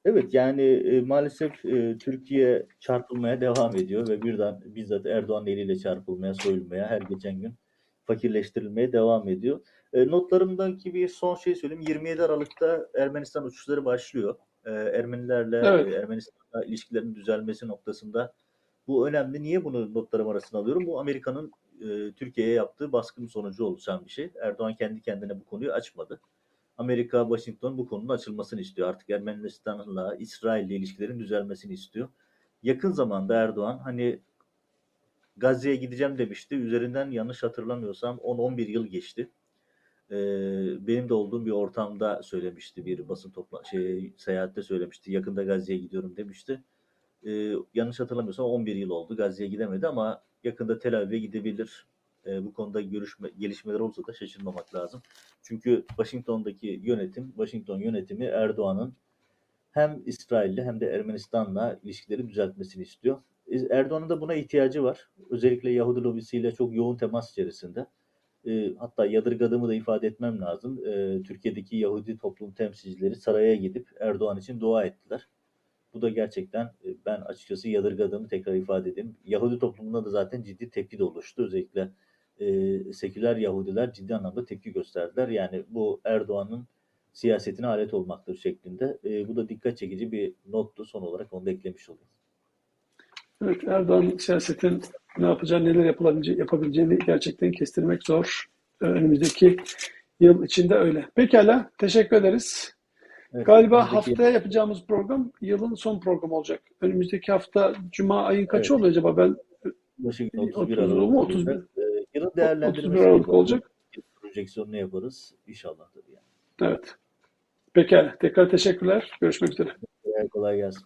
Evet yani e, maalesef e, Türkiye çarpılmaya devam ediyor ve birden bizzat Erdoğan eliyle çarpılmaya, soyulmaya, her geçen gün fakirleştirilmeye devam ediyor. E, notlarımdaki bir son şey söyleyeyim. 27 Aralık'ta Ermenistan uçuşları başlıyor. E, Ermenilerle Evet. e, Ermenistan'la ilişkilerin düzelmesi noktasında bu önemli. Niye bunu notlarım arasına alıyorum? Bu Amerika'nın e, Türkiye'ye yaptığı baskın sonucu oluşan bir şey. Erdoğan kendi kendine bu konuyu açmadı. Amerika, Washington bu konunun açılmasını istiyor. Artık Ermenistan'la, İsrail'le ilişkilerin düzelmesini istiyor. Yakın zamanda Erdoğan hani Gazze'ye gideceğim demişti. Üzerinden yanlış hatırlamıyorsam 10-11 yıl geçti. e, benim de olduğum bir ortamda söylemişti bir basın topla şey seyahatte söylemişti. Yakında Gazze'ye gidiyorum demişti. E, yanlış hatırlamıyorsam 11 yıl oldu. Gazze'ye gidemedi ama yakında Tel Aviv'e gidebilir. E, bu konuda görüşme, gelişmeler olsa da şaşırmamak lazım. Çünkü Washington'daki yönetim, Washington yönetimi Erdoğan'ın hem İsrail'le hem de Ermenistan'la ilişkileri düzeltmesini istiyor. Erdoğan'ın da buna ihtiyacı var. Özellikle Yahudi lobisiyle çok yoğun temas içerisinde. E, hatta yadırgadığımı da ifade etmem lazım. E, Türkiye'deki Yahudi toplum temsilcileri saraya gidip Erdoğan için dua ettiler. Bu da gerçekten e, ben açıkçası yadırgadığımı tekrar ifade edeyim. Yahudi toplumunda da zaten ciddi tepki de oluştu. Özellikle e, seküler Yahudiler ciddi anlamda tepki gösterdiler. Yani bu Erdoğan'ın siyasetine alet olmaktır şeklinde. E, bu da dikkat çekici bir nottu. Son olarak onu da eklemiş olayım. Evet, Erdoğan siyasetin ne yapacağını, neler yapılabileceğini, yapabileceğini gerçekten kestirmek zor. Önümüzdeki yıl içinde öyle. Pekala, teşekkür ederiz. Evet, Galiba önümüzdeki- haftaya yapacağımız program yılın son programı olacak. Önümüzdeki hafta Cuma ayın kaçı Evet. oluyor acaba? Ben Washington 31 30 Aralık mu, olacak. 31? E, yılın değerlendirmesi 31 Aralık olacak. Projeksiyonunu yaparız. İnşallah tabii yani. Evet. Pekala. Tekrar teşekkürler. Görüşmek üzere. Kolay gelsin.